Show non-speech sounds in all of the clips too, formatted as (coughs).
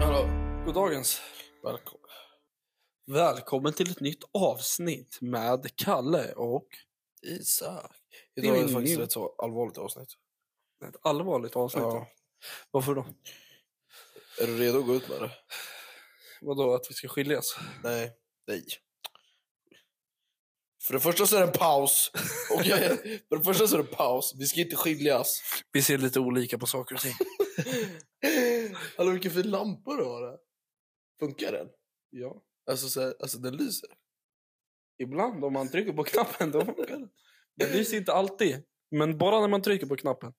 Hallå, Goddagens. välkommen. Välkommen till ett nytt avsnitt med Kalle och Isak. Idag är det faktiskt ett så allvarligt avsnitt. ett allvarligt avsnitt. Ja. Varför då? Är du redo att gå ut med det? Vadå, att vi ska skiljas? Nej. Nej. För det första så är det en paus. Okej? (laughs) För det första så är det en paus. Vi ska inte skiljas. Vi ser lite olika på saker och ting. (laughs) Hallå, vilken fin lampa du har. Där. Funkar den? Ja. Alltså, så här, alltså den lyser. Ibland om man trycker på knappen då funkar det. Det lyser inte alltid. Men bara när man trycker på knappen.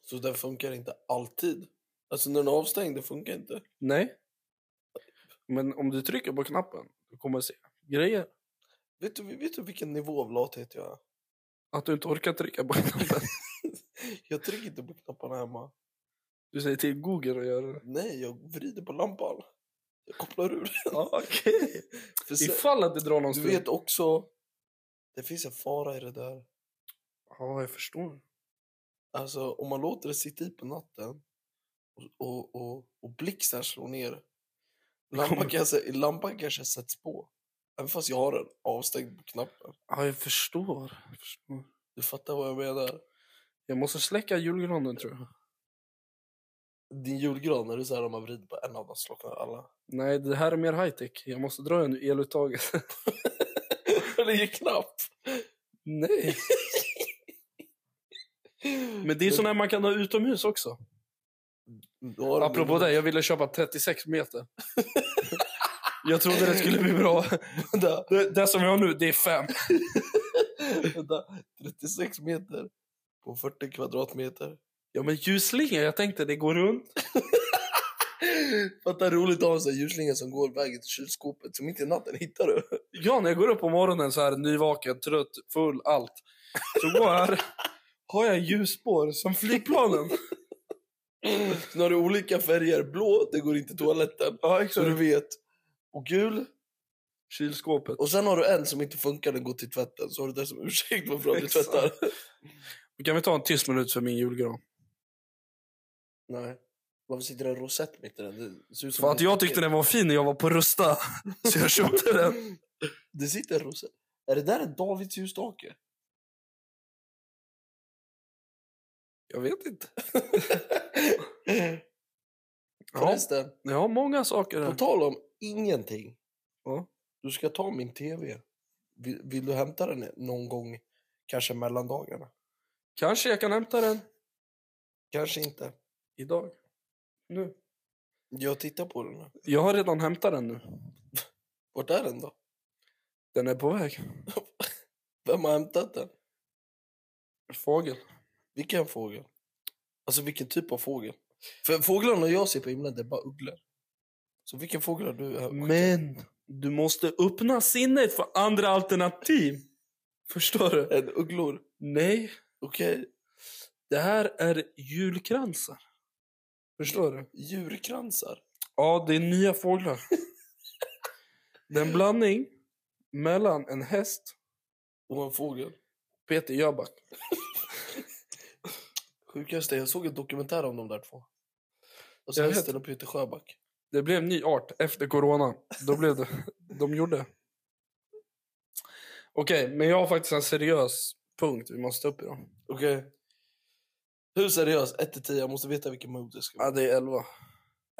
Så den funkar inte alltid. Alltså när den är avstängd, det funkar inte. Nej. Men om du trycker på knappen, du kommer se grejer. Vet du, vet du vilken nivå av lathet jag är? Att du inte orkar trycka på knappen. (laughs) Jag trycker inte på knapparna hemma. Du säger till Google att göra det. Nej, jag vrider på lampan. Jag kopplar ur den. Okej. (laughs) Sen, Ifall att det drar någon du vet också, det finns en fara i det där. Ja, jag förstår. Alltså om man låter det sitta i på natten och, och, och, blixten slår ner. Lampan kanske, lampan kanske sätts på. Även fast jag har den avstängd på knappen. Ja, jag förstår. Jag förstår. Du fattar vad jag menar? Jag måste släcka julgranen tror jag. Din julgran, är det så här om man vrider på en av dem slocknar alla? Nej, det här är mer high tech. Jag måste dra en eluttaget. (laughs) det är knapp! Nej. (laughs) Men det är sån här man kan ha utomhus också. Apropå det, jag ville köpa 36 meter. (laughs) jag trodde det skulle bli bra. Det, det som vi har nu, det är fem. (laughs) vänta, 36 meter på 40 kvadratmeter. Ja, men ljusslinga, jag tänkte det går runt. (laughs) Fatta roligt att ha en ljusslinga som går vägen till kylskåpet som inte i natten hittar du. Ja, när jag går upp på morgonen så här nyvaken, trött, full, allt. Så går jag här, har jag ljusspår som flygplanen. (clears throat) Sen har du olika färger. Blå, det går inte till toaletten. Ja, Så du vet. Och gul. Kylskåpet. Och sen har du en som inte funkar, den går till tvätten. Så har du det som ursäkt varför du aldrig Exakt. tvättar. (laughs) Kan vi ta en tyst minut för min julgran? Nej. Varför sitter det en rosett mitt i den? Det ser ut som För en att jag tyckte den var fin när jag var på Rusta. (laughs) Så jag köpte den. Det sitter en rosett. Är det där en Davids ljusstake? Jag vet inte. (laughs) Ja, Förresten, jag har många saker på tal om ingenting. Ja. Du ska ta min tv. Vill, vill du hämta den någon gång, kanske mellan dagarna? Kanske jag kan hämta den Kanske inte. idag. Nu. Jag tittar på den. Jag har redan hämtat den nu. Vart är den då? Den är på väg. (laughs) Vem har hämtat den? Fågel. Vilken fågel? Alltså vilken typ av fågel? För fåglarna jag ser på himlen, det är bara ugglor. Så vilken fågel har du? här? Men du måste öppna sinnet för andra alternativ. Förstår du? En ugglor? Nej, Okej. det här är julkransar. Förstår du? Djurkransar? Ja, det är nya fåglar. Det är en blandning mellan en häst Och en fågel? Peter Jöback. Sjukaste, jag såg en dokumentär om de där två. Jag vet. hästen och Peter Sjöback. Det blev en ny art efter corona. Då blev det, (laughs) de gjorde. Okej, men jag har faktiskt en seriös punkt vi måste ta upp idag. Okej. Hur seriös? 1 till 10, jag måste veta vilken mood det ska vara. Ja, det är 11.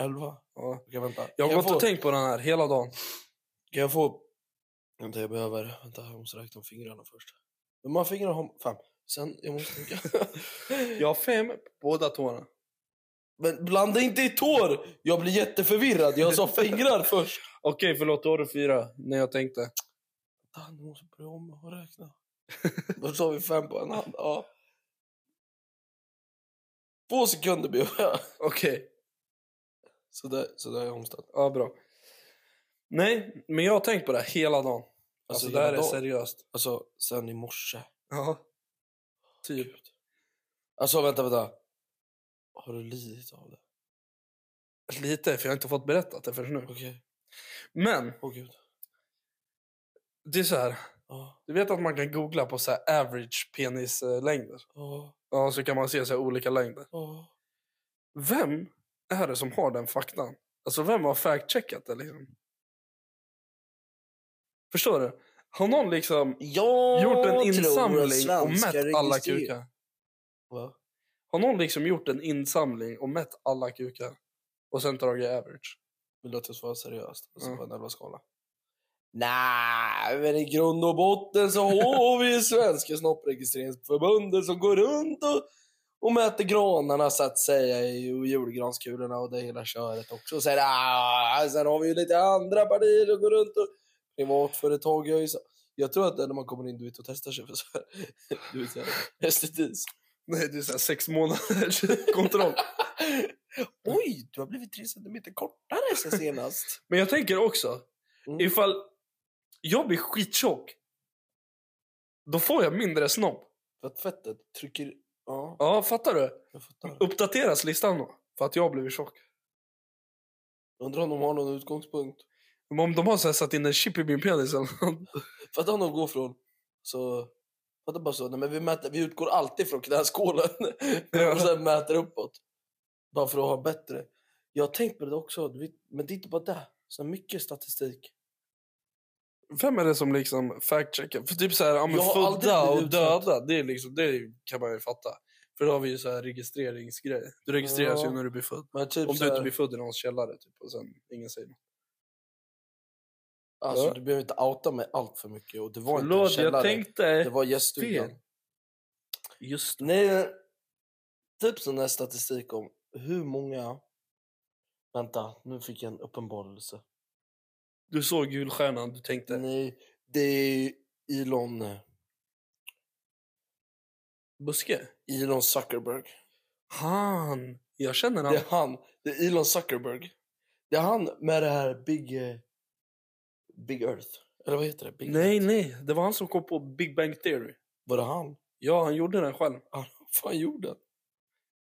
11? Ja. Okej, vänta. Jag Kan har gått få... och tänkt på den här hela dagen. Kan jag få... Vänta, jag behöver... Vänta, jag måste räkna om fingrarna först. Hur många fingrar har Fem. Sen, jag måste tänka. (laughs) Jag har fem på båda tårna. Men blanda inte i tår! Jag blir jätteförvirrad. Jag sa fingrar (laughs) först. Okej, förlåt. Då har du fyra när jag tänkte. Fan, jag måste börja om och räkna. Då sa vi fem på en hand. Ja. Två sekunder behöver (laughs) jag. Okej, Så där, så där är jag omställd. ja bra. Nej, men jag har tänkt på det hela dagen. Alltså, det här är dagen. seriöst. Alltså, sen i morse. Ja. Typ. Alltså, vänta, vänta. Har du lidit av det? Lite, för jag har inte fått berättat det förrän nu. Okej. Men, Åh gud. det är så här. Ja. Du vet att man kan googla på så här average penislängder? Ja. Ja, så kan man se så olika längder. Vem är det som har den faktan? Alltså vem har fact-checkat det liksom? Förstår du? Har någon liksom Jag gjort en insamling och mätt alla kukar? Va? Har någon liksom gjort en insamling och mätt alla kukar? Och sen tagit average? Vill du att jag svarar seriöst? Alltså Ja. på en skala? Nej, men i grund och botten så har vi ju Svenska snoppregistreringsförbundet som går runt och, och mäter granarna så att säga och julgranskulorna och det hela köret också. Sen, ah, sen har vi ju lite andra partier som går runt och privatföretag ju så. Jag tror att när man kommer in du vet, och testar sig för så här, du vet, så här, STDs. Nej, det är så här sex månaders (laughs) kontroll. Oj, du har blivit tre centimeter kortare sen senast. (laughs) Men jag tänker också, Mm. ifall jag blir skittjock, då får jag mindre snopp. För att fettet trycker... Ja, Ja, fattar du? jag fattar. Uppdateras listan då? För att jag har blivit tjock. Undrar om de har någon utgångspunkt. Men Om de har så här satt in en chip i min penis eller något. Fattar om de går från... Så... Fattar bara så. Nej, men vi, mäter, vi utgår alltid från knäskålen. (laughs) Ja. och sen mäter uppåt. Bara för att ha bättre. Jag har tänkt på det också. Men det är inte bara det. Så mycket statistik. Vem är det som liksom fact-checkar? För typ så här, ja, men födda och döda, det, är liksom, det kan man ju fatta. För då har vi ju så här registreringsgrej. Du registreras Ja. ju när du blir född. Typ Om du inte blir född i någons källare typ, och sen ingen säger något. Alltså, Ja. Du behöver inte outa mig allt för mycket. Och det var inte en Förlåt, källare. jag tänkte... Det var gäststugan. Just det. Nej, typ sån där statistik om hur många... Vänta, nu fick jag en uppenbarelse. Du såg julstjärnan, du tänkte... Nej, det är Elon, eh, Buske? Elon Zuckerberg. Han! Jag känner han. Det är han. Det är Elon Zuckerberg. Det är han med det här Big... Big Earth. Eller vad heter det? Big Nej, Earth. nej. Det var han som kom på Big Bang Theory. Var det han? Ja, han gjorde den själv. (laughs) Han fan gjorde den.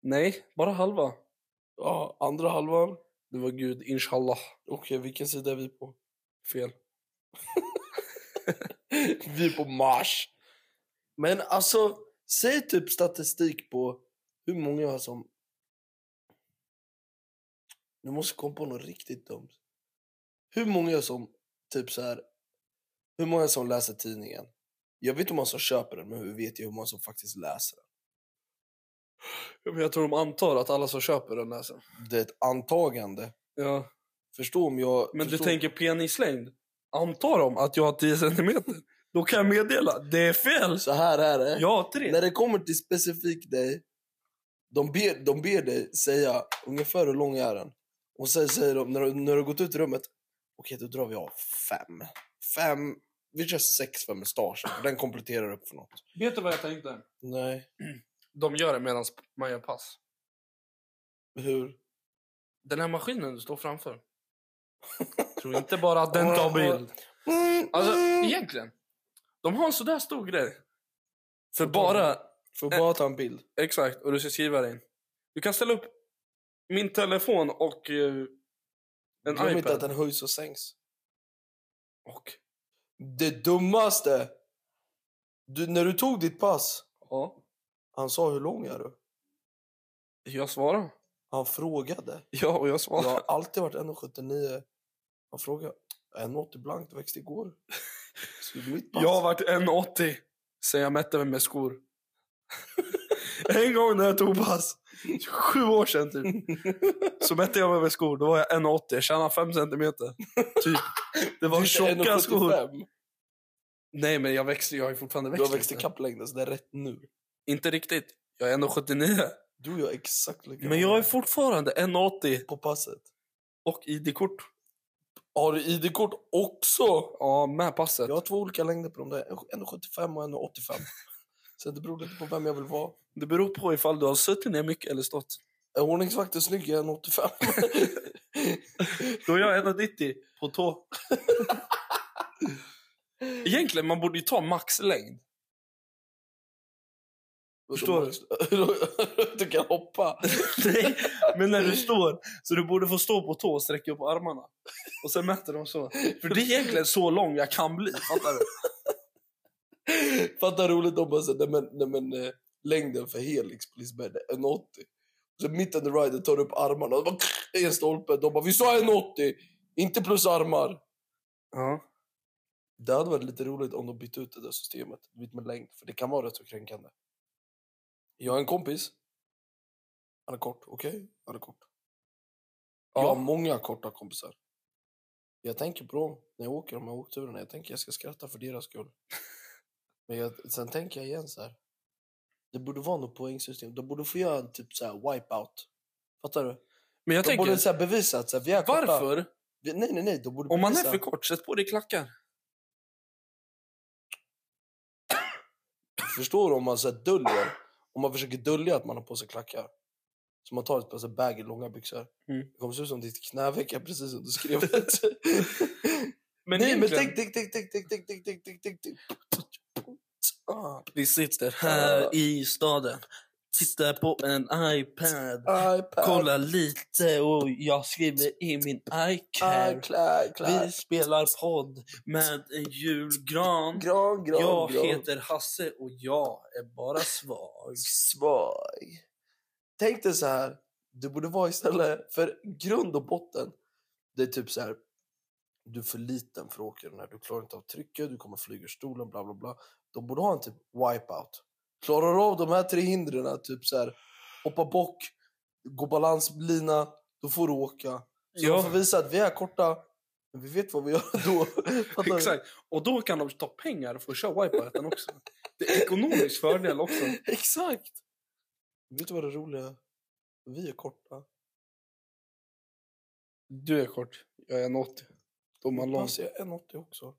Nej, bara halva. Ja, andra halvan. Det var Gud, inshallah. Okej, vilken sida är vi på? Fel. (laughs) vi är på Mars. Men alltså, säg typ statistik på hur många som... Du måste komma på något riktigt dumt. Hur många som, typ så här... Hur många som läser tidningen? Jag vet hur många som köper den, men hur vet jag hur många som faktiskt läser den? Jag tror de antar att alla som köper den läser. Det är ett antagande. Ja. Förstå om jag... Men förstå... du tänker penislängd? Antar de att jag har 10 centimeter? Då kan jag meddela, det är fel! Så här är det. Jag har tre. När det kommer till specifik dig, de ber, de ber dig säga ungefär hur lång är den. Och sen säger de, när du, när du har gått ut ur rummet, okej då drar vi av fem. Fem, vi kör sex för mustaschen, för den kompletterar upp för något. Vet du vad jag tänkte? Nej, De gör det medan man gör pass. hur? Den här maskinen du står framför. Tror inte bara att den tar (laughs) bild. Alltså, egentligen. De har en sådär stor grej. För bara... Får bara ta en bild. Exakt, och du ska skriva det in. Du kan ställa upp min telefon och eh, en Glöm inte iPad. att den höjs och sänks. Och, Det dummaste! Du, när du tog ditt pass, ja, han sa hur lång är du? jag svarar. Han frågade. Ja, och jag Jag svarar. har alltid varit 1,79. Han frågade. 1,80 blankt växt igår. (laughs) Skulle du mitt pass? Jag har varit 1,80 sen jag mätte mig med skor. En gång när jag tog pass, sju år sedan typ, (laughs) så mätte jag mig med skor. Då var jag 1,80, jag tjänade 5 centimeter. Typ. Det var Du tjocka skor. 1,75. Nej, men jag växte, jag har ju fortfarande Du växt har växt ikapp längden så det är rätt nu. Inte riktigt. Jag är 1,79. Du och jag är exakt lika Men jag är fortfarande 1,80 på passet. och ID-kort. Har du ID-kort också? Ja, med passet. Jag har två olika längder på dem där. 1,75 och 1,85. (laughs) Så det beror lite på vem jag vill vara. Det beror på ifall du har suttit ner mycket eller stått. Är ordningsvakten snygg är 1,85. (laughs) Då är jag 1,90 på tå. (laughs) Egentligen, man borde ju ta maxlängd. Förstår du? (laughs) du kan hoppa. Nej, men när du står. Så du borde få stå på tå och sträcka upp armarna. Och sen mäter de så. För det är egentligen så lång jag kan bli. Fattar du? Fatta roligt om man säger, nej men, nej men eh, längden för Helix på Liseberg är 1,80. Så mitt under riden tar upp armarna och bara en stolpe. De bara, vi sa 1,80, inte plus armar. Ja. Det hade varit lite roligt om de bytte ut det där systemet med längd, för det kan vara rätt så kränkande. Jag har en kompis. Han är kort, okej? Han är kort. Jag har många korta kompisar. Jag tänker på dem när jag åker de här åkturerna. Jag tänker jag ska skratta för deras skull. (laughs) Men jag, sen tänker jag igen så här. Det borde vara något poängsystem. De borde få göra en typ så här wipeout. Fattar du? Men jag De borde tänker, så här bevisa att så här, vi är korta. varför? Vi, nej, nej, nej. De borde Om man är för kort, sätt på dig klackar. Förstår du om man så här döljer? Om man försöker dölja att man har på sig klackar. Så man tar ett par så här baggy långa byxor. Mm. Det kommer se ut som ditt är precis som du skrev. (laughs) Men Nej, men egentligen- tänk, tänk, tänk, tänk, tänk, tänk, tänk, tänk, tänk, tänk. Ah, Vi sitter här i staden, tittar på en iPad. iPad. Kollar lite och jag skriver i min iCloud, Cloud. Vi spelar podd med en julgran. Gran, gran, Jag gran. heter Hasse och jag är bara svag. svag. Tänk dig så här. Du borde vara istället, för grund och botten, det är typ så här. Du är för liten för att åka den här. Du klarar inte av trycket, du kommer flyga ur stolen, bla bla bla. De borde ha en typ wipeout. Klarar av de här tre hindren, typ så här, hoppa bock, gå balanslina, då får du åka. Så Ja. de får visa att vi är korta, men vi vet vad vi gör då. (laughs) Exakt. Och då kan de ta pengar för att köra wipeouten också. Det är ekonomisk fördel också. (laughs) Exakt! Vet du vad det roliga är? Vi är korta. Du är kort, jag är 1,80. Då är man lång. Pass, jag är 1,80 också.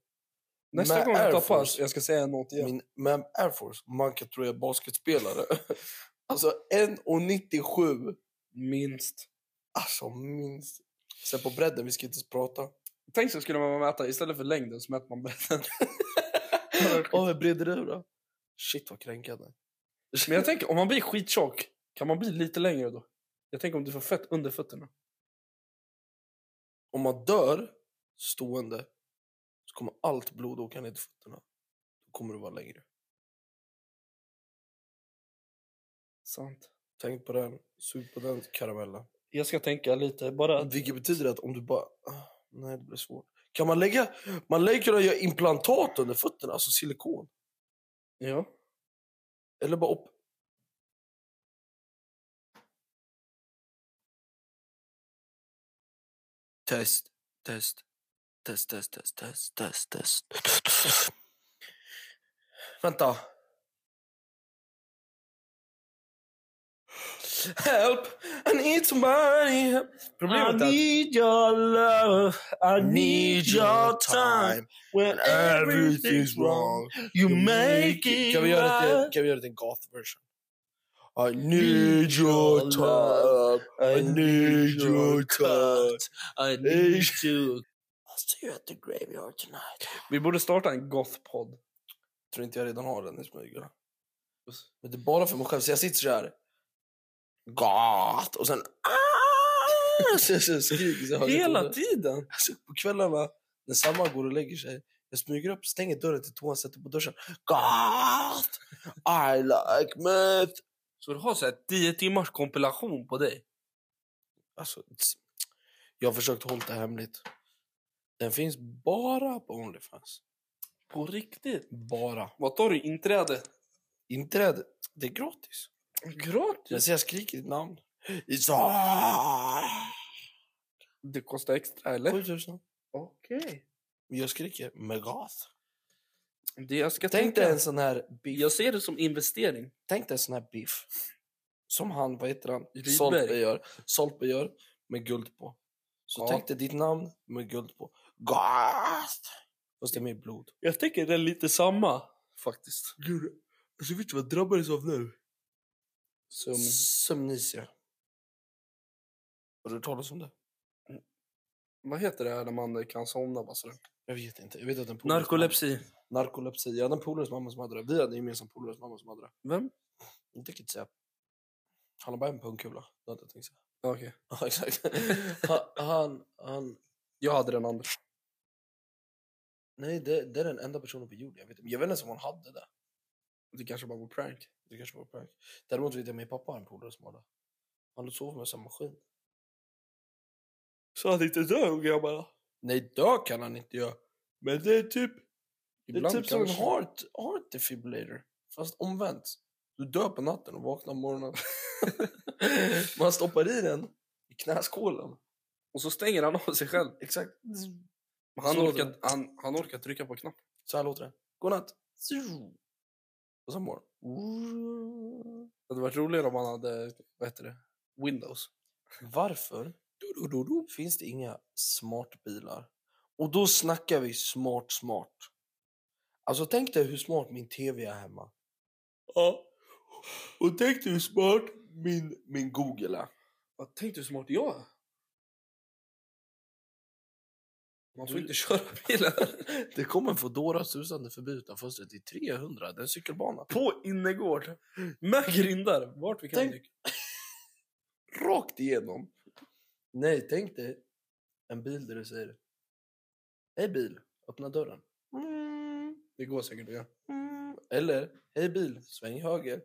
Nästa Med gång jag Air Force. pass, jag ska säga 1,80 igen. Min, med Air Force, man kan tro jag är basketspelare. (laughs) alltså 1,97. Minst. Alltså minst. Sen på bredden, vi ska inte ens prata. Tänk så skulle man mäta, istället för längden så mäter man bredden. Åh, hur bred är du då? Shit vad kränkande. Men jag tänker, om man blir skittjock, kan man bli lite längre då? Jag tänker om du får fett under fötterna. Om man dör stående så kommer allt blod åka ner till fötterna. Då kommer du vara längre. Sant. Tänk på den. Sug på den karamellen. Jag ska tänka lite, bara... Vilket betyder att om du bara... ah, Nej, det blir svårt. Kan man lägga... Man ju kunna göra implantat under fötterna, alltså silikon. Ja. Eller bara upp... Test, test, test, test, test, test, test, test. Vänta. Help! I need somebody. Problemet att- need your love. I need your time. When everything's wrong, you make it kan vi göra det, till- kan vi göra det till en goth version? I need your time. I need your touch. I need to... See you at the graveyard tonight. Vi borde starta en goth-podd. Tror inte jag redan har den i smyg. eller? Men det är bara för mig själv. Så jag sitter så här. Goth! Och sen... Ah! (laughs) Så jag så jag skriker så högt. Hela tiden! Alltså, på kvällarna när Samma går och lägger sig. Jag smyger upp, stänger dörren till toan, sätter på duschen. God! I like meth! Så du har så här 10 timmars kompilation på dig. Alltså, jag har försökt hålla det hemligt. Den finns bara på Onlyfans. På riktigt? Bara. Vad tar du inträde? Inträde, det är gratis. Jag Gratis? ser jag skriker ditt namn. It's all... Det kostar extra eller? 7000. Okej. Jag skriker Megath. Det jag ska Tänk tänka. dig en sån här beef. Jag ser det som investering. Tänk dig en sån här beef. Som han, vad heter han? Solpe gör. Solpe gör med guld på. Så Ja. tänk dig ditt namn med guld på. Gast! Fast det är med blod. Jag tänker det är lite samma faktiskt. Gud, alltså vet du vad jag drabbades av nu? Som... Sömnisia. Har du hört talas om det? Vad heter det här när man kan somna bara sådär? Jag vet inte. Jag vet att en polares Narkolepsi. mamma- Narkolepsi. Jag hade en polares mamma som hade det. Vi hade en gemensam polares mamma som hade det. Vem? Inte kan inte säga. Han har bara en pungkula. Det hade jag tänkt säga. Okej. Ja, exakt. (laughs) Han, han, han... Jag hade den andra. Nej, det, det är den enda personen på jorden. Jag vet, jag vet inte ens om han hade det. Det kanske bara var prank. Det kanske var prank. Däremot vet jag att min pappa har en polare som har det. Han sov med samma maskin. Så han inte dör grabbarna. Nej, dö kan han inte göra. Men det är typ, det är Ibland typ som en heart, heart defibrillator. Fast omvänt. Du dör på natten och vaknar på morgonen. (laughs) Man stoppar i den i knäskålen. Och så stänger han av sig själv. Exakt. Han Så orkar, han, han orkar trycka på knappen. Så här låter det. Godnatt. Och så morgon. Det hade varit roligare om han hade, vad heter det, Windows. Varför finns det inga smartbilar? Och då snackar vi smart, smart. Alltså tänk dig hur smart min tv är hemma. Ja. Och tänk dig hur smart min, min Google är. Vad tänkte du smart jag är? Man får Du- inte (laughs) köra bilen. (laughs) Det kommer en Foodora susande förbi utan fönstret i 300. Det är en cykelbana. På innergård. Med grindar. Vart vi kan Tänk-. (laughs) Rakt igenom. Nej, tänk dig en bil där du säger Hej bil, öppna dörren. Mm. Det går säkert att göra. Mm. Eller, hej bil, sväng höger.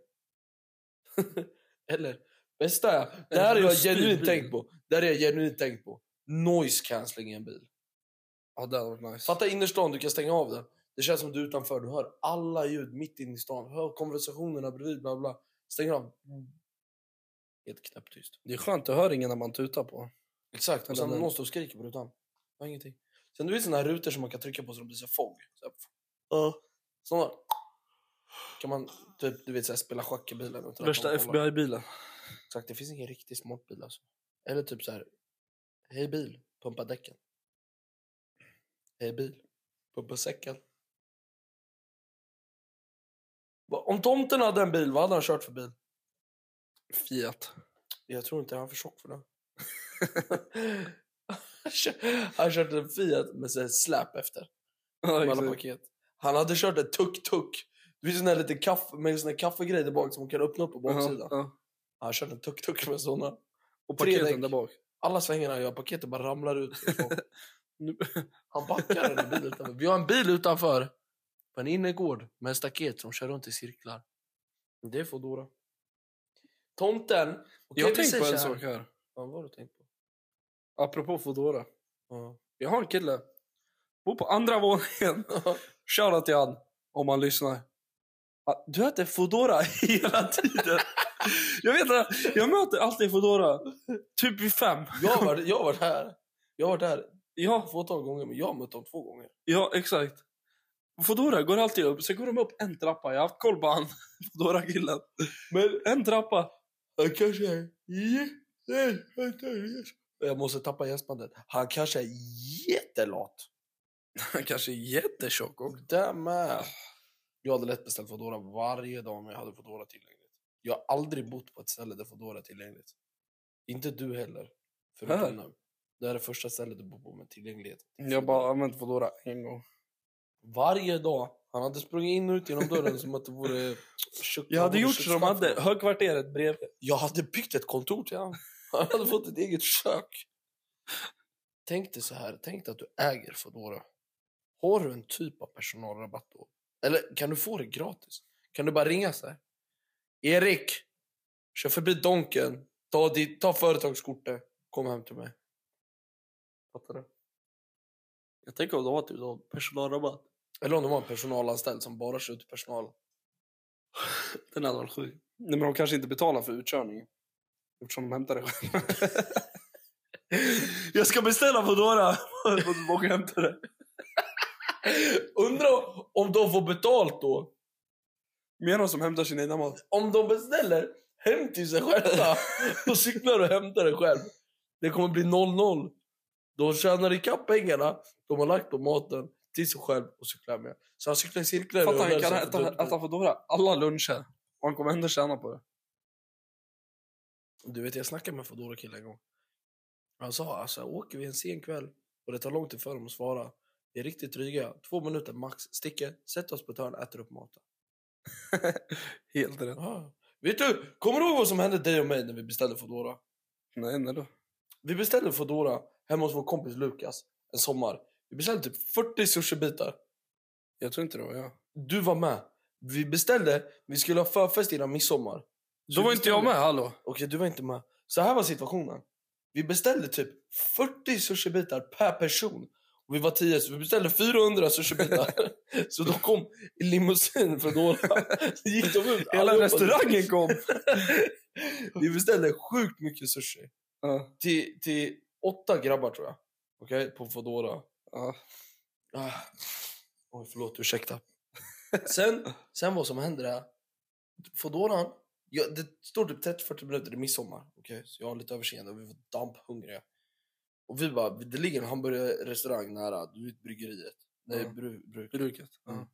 Eller, bästa är, det här har jag genuint tänkt på. Det här har jag genuint tänkt på. Noise cancelling i en bil. Ja, det hade varit nice. Fatta innerstan, du kan stänga av den. Det känns som du är utanför, du hör alla ljud mitt inne i stan. Hör konversationerna bredvid, bla bla. Stänger av. Helt knäpptyst. Det är skönt, att höra ingen när man tutar på. Exakt, och sen någon står och skriker på rutan. Har ingenting. Sen du vet såna här rutor som man kan trycka på så de blir så fog. Ja. Såna. Kan man typ, du vet, så här, spela schack i bilen. utan Värsta. FBI-bilen. Exakt, det finns ingen riktig smartbil alltså. Eller typ så här. Hej bil, pumpa däcken. Hej bil, pumpa säcken. Va- Om tomten hade en bil, vad hade han kört för bil? Fiat. Jag tror inte han är för tjock för det. Han (laughs) kör- han körde en Fiat med här släp efter. Ja, alla paket. Han hade kört en tuk-tuk. Det finns en liten kaffe, med sån kaffegrej där bak som man kan öppna upp på baksidan. Ja. Han körde en tuk-tuk med såna. Och paketen där bak. Alla svängarna gör paketet bara ramlar ut. (laughs) (laughs) Han backar en bil utanför. Vi har en bil utanför. På en innergård med en staket som kör runt i cirklar. Det är Foodora. Tomten. Okej, Jag har tänkt på en sak här. Ja, vad har du tänkt på? Apropå Foodora. Ja. Jag har en kille. Bor på andra våningen. Shoutout till han. Om han lyssnar. Ah, Du äter Foodora (laughs) hela tiden. jag vet inte. Jag möter alltid Foodora. Typ vid fem. jag, varit, jag varit här. Jag varit här Ja, fåtal gånger, men jag har mött dem två gånger. ja exakt. Foodora går alltid upp. Sen går de upp en trappa. Jag har haft koll på han. (laughs) Foodora-killen. Men en trappa. Han kanske är... Jag måste tappa gäspandet. Han kanske är jättelat. (laughs) Han kanske är jättetjock också. Det med. Jag hade lätt beställt Foodora varje dag om jag hade Foodora tillgängligt. Jag har aldrig bott på ett ställe där Foodora är tillgängligt. Inte du heller. Förutom nu. Det är det första stället du bor på med tillgänglighet. Jag har bara använt Foodora en gång. Varje dag. Han hade sprungit in och ut genom dörren som att det vore... kök- Jag hade gjort som de hade. Högkvarteret bredvid. Jag hade byggt ett kontor till honom. Han hade fått ett eget kök. Tänk dig så här. Tänk dig att du äger Foodora. Har du en typ av personalrabatt då? Eller kan du få det gratis? Kan du bara ringa så här? Erik! Kör förbi Donken. Ta, ditt, ta företagskortet. Kom hem till mig. Fattar du? Jag tänker om de har typ någon personalrabatt. Eller om det var en personalanställd som bara kör ut personal. (laughs) Den hade varit sjuk. Nej, men de kanske inte betalar för utkörningen. Eftersom de hämtar det själva. (laughs) jag ska beställa Foodora. Måste åka och hämta det. Undrar om de får betalt då? Menar som hämtar sin egna mat. om de beställer hem till sig själva (laughs) och cyklar och hämtar det själv. Det kommer bli 0-0. De tjänar ikapp pengarna de har lagt på maten till sig själv och cyklar med. Så han cyklar i cirklar. Fattar han kan äta, äta Foodora alla luncher. Och han kommer ändå tjäna på det. Du vet, jag snackade med Foodora killen en gång. Han sa, alltså åker vi en sen kväll och det tar lång tid för dem att svara. Vi är riktigt dryga. Två minuter max. Sticker, sätter oss på ett hörn, äter upp maten. (laughs) Helt rätt. Ja. Vet du, kommer du ihåg vad som hände dig och mig när vi beställde Foodora? Nej, när då? Vi beställde Foodora hemma hos vår kompis Lukas en sommar. Vi beställde typ 40 sushibitar. Jag tror inte det var jag. Du var med. Vi beställde, vi skulle ha förfest innan midsommar. Så Då var inte jag med, hallå. Okej, du var inte med. Så här var situationen. Vi beställde typ 40 sushibitar per person. Och vi var 10, så vi beställde 400 sushibitar. (laughs) så de kom i limousin för några. Så gick de ut. Hela allihopa. restaurangen (laughs) kom. vi beställde sjukt mycket sushi. Ja, Till, till åtta grabbar tror jag. Okej, på Foodora. ja. Ah. Oj, förlåt, ursäkta. Sen, sen vad som händer är... Foodoran, ja, det står typ 30-40 minuter, det är midsommar. Okay? Så jag har lite överseende och vi var damphungriga. Och vi bara, det ligger en hamburgerrestaurang nära, du vet bryggeriet. Nej, Ja. bru, bruk. Bruket. Mm.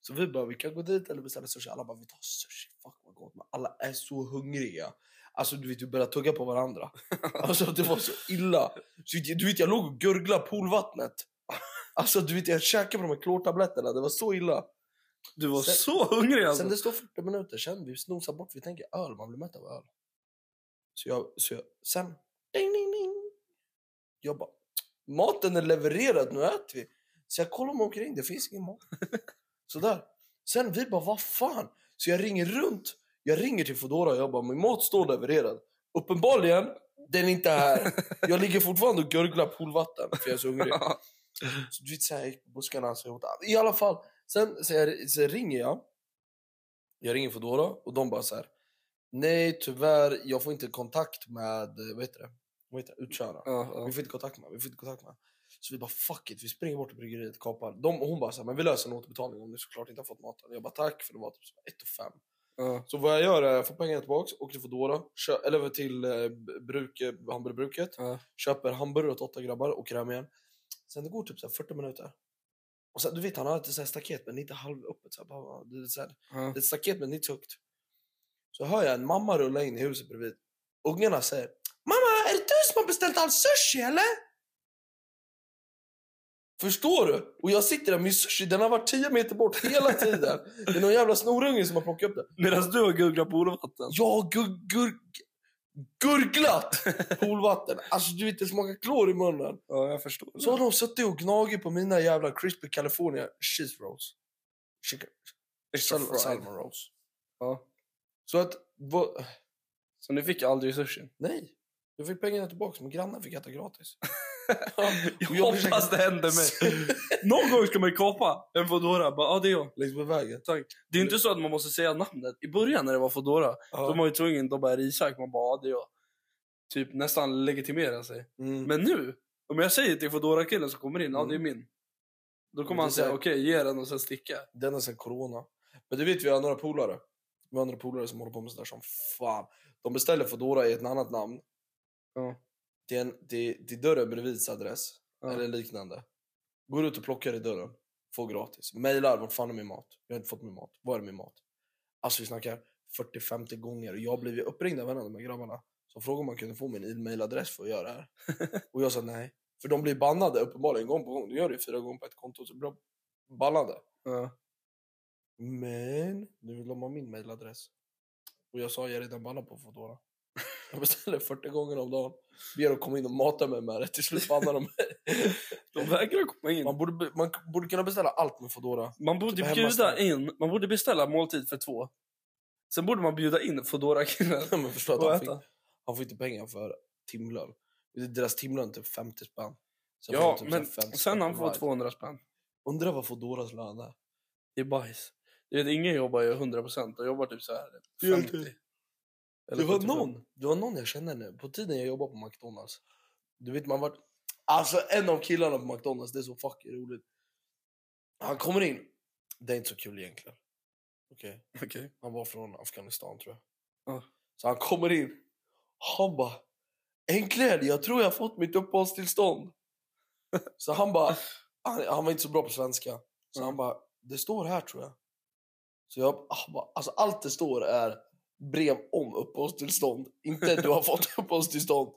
Så vi bara, vi kan gå dit eller beställa sushi. Alla bara, vi tar sushi. Fuck vad gott. Men alla är så hungriga. Alltså du vet, vi började tugga på varandra. (laughs) Alltså det var så illa. Så, du vet, jag låg och gurglade poolvattnet. Alltså du vet, jag käkade på de här klortabletterna. Det var så illa. Du var Sen- så hungrig alltså. Sen det står 40 minuter, sen vi snosar bort. Vi tänker öl, man blir mätt av öl. Så jag, så jag sen, ding, ding, ding. Jag bara, maten är levererad, nu äter vi. Så jag kollar mig omkring, det finns ingen mat. (laughs) Sådär. Sen vi bara, vad fan? Så jag ringer runt. Jag ringer till Foodora jag bara, min mat står levererad. Uppenbarligen, den är inte här. Jag ligger fortfarande och gurglar poolvatten för jag är så hungrig. (laughs) Så du vet, så här, jag gick på buskarna. Åt allt. I alla fall, sen så, jag, så ringer jag. Jag ringer Foodora och de bara så här. Nej, tyvärr, jag får inte kontakt med, eh, vad heter det? Vad heter det? Ja, ja. Vi får inte kontakt med, vi får inte kontakt med. Så vi bara fuck it, vi springer bort till bryggeriet, kapar. De, och hon bara så här, men vi löser en återbetalning om du såklart inte har fått maten. Jag bara tack, för det var typ 1 och 5. Ja. Så vad jag gör är, jag får pengarna tillbaks, åker till Foodora, kö- eller till eh, bruk, hamburgerbruket. Ja. Köper hamburgare åt åtta grabbar, åker hem igen. Sen det går typ så här 40 minuter. Och sen, du vet, han har ett så här staket men inte halvöppet. Så här, bara, det, är så här, Ja. det är ett staket men inte högt. Så hör jag en mamma rulla in i huset bredvid. Ungarna säger Mamma, är det du som har beställt all sushi eller? Förstår du? Och jag sitter där med sushi, den har varit 10 meter bort hela tiden. Det är någon jävla snorunge som har plockat upp den. Medan du har gurglat poolvatten. Jag har gur, gur, gurglat poolvatten. Alltså du vet, det smakar klor i munnen. Ja, jag förstår. Så har de suttit och gnagit på mina jävla crispy California cheese rolls. Chicken, sal, salmon rolls. Ja. Så att, Så ni fick aldrig sushi? nej. Jag fick pengarna tillbaka, men grannen fick äta gratis. (laughs) Jag Och jag hoppas det händer mig. (laughs) Någon gång ska man ju kapa en Foodora. Bara, ja, det är jag. Längs med vägen. Tack. Det är inte så att man måste säga namnet. I början när det var Foodora, Ja. de var ju tvungna, de bara, det Isak? Man bara, ja, det är jag. Typ nästan legitimera sig. Mm. Men nu, om jag säger till Foodora-killen som kommer in, ja det är min. Då kommer det han säga, så- okej, ge den och sen sticka. Den är sen corona. Men du vet, vi har några polare. Vi har några polare som håller på med sådär som fan. De beställer Foodora i ett annat namn. Ja. Till, en, till, till dörren bredvids adress. Ja. Eller liknande. Går ut och plockar i dörren. Får gratis. Mailar, vart fan är min mat? Jag har inte fått min mat. Var är min mat? Alltså vi snackar 40-50 gånger. Och jag blev uppringd av en av de här grabbarna. Som frågade om man kunde få min e-mailadress för att göra det här. (laughs) och jag sa nej. För de blir bannade uppenbarligen gång på gång. Du gör det fyra gånger på ett konto så blir de bannade. Ja. Men nu vill de ha min mailadress. Och jag sa jag är redan bannad på Foodora. Jag beställer 40 gånger om dagen. Ber dem komma in och mata mig med det. Till slut bannar de mig. (laughs) De vägrar komma in. Man borde, man borde kunna beställa allt med Foodora. Man borde Typ bjuda in, man borde beställa måltid för två. Sen borde man bjuda in. (laughs) Men förstå att och han, fick, han får inte pengar för timlön. Deras timlön är typ 50 spänn. Sen Ja, typ men så här 50 sen han får ride. 200 spänn. Undrar vad Foodoras lön är. Det är bajs. Du vet, ingen jobbar ju 100 procent. De jobbar typ så här Ja, 50. Eller Det var 75. någon, det var någon jag känner nu. På tiden jag jobbade på McDonalds. Du vet man vart... Alltså en av killarna på McDonalds, det är så fucking roligt. Han kommer in. Det är inte så kul egentligen. Okej. Okej. Han var från Afghanistan tror jag. Ja. Så han kommer in. Han bara... Äntligen, jag tror jag har fått mitt uppehållstillstånd. så han bara... Han, han var inte så bra på svenska. Så Ja. han bara, det står här tror jag. Så jag bara, alltså allt det står är brev om uppehållstillstånd. Inte (laughs) du har fått uppehållstillstånd.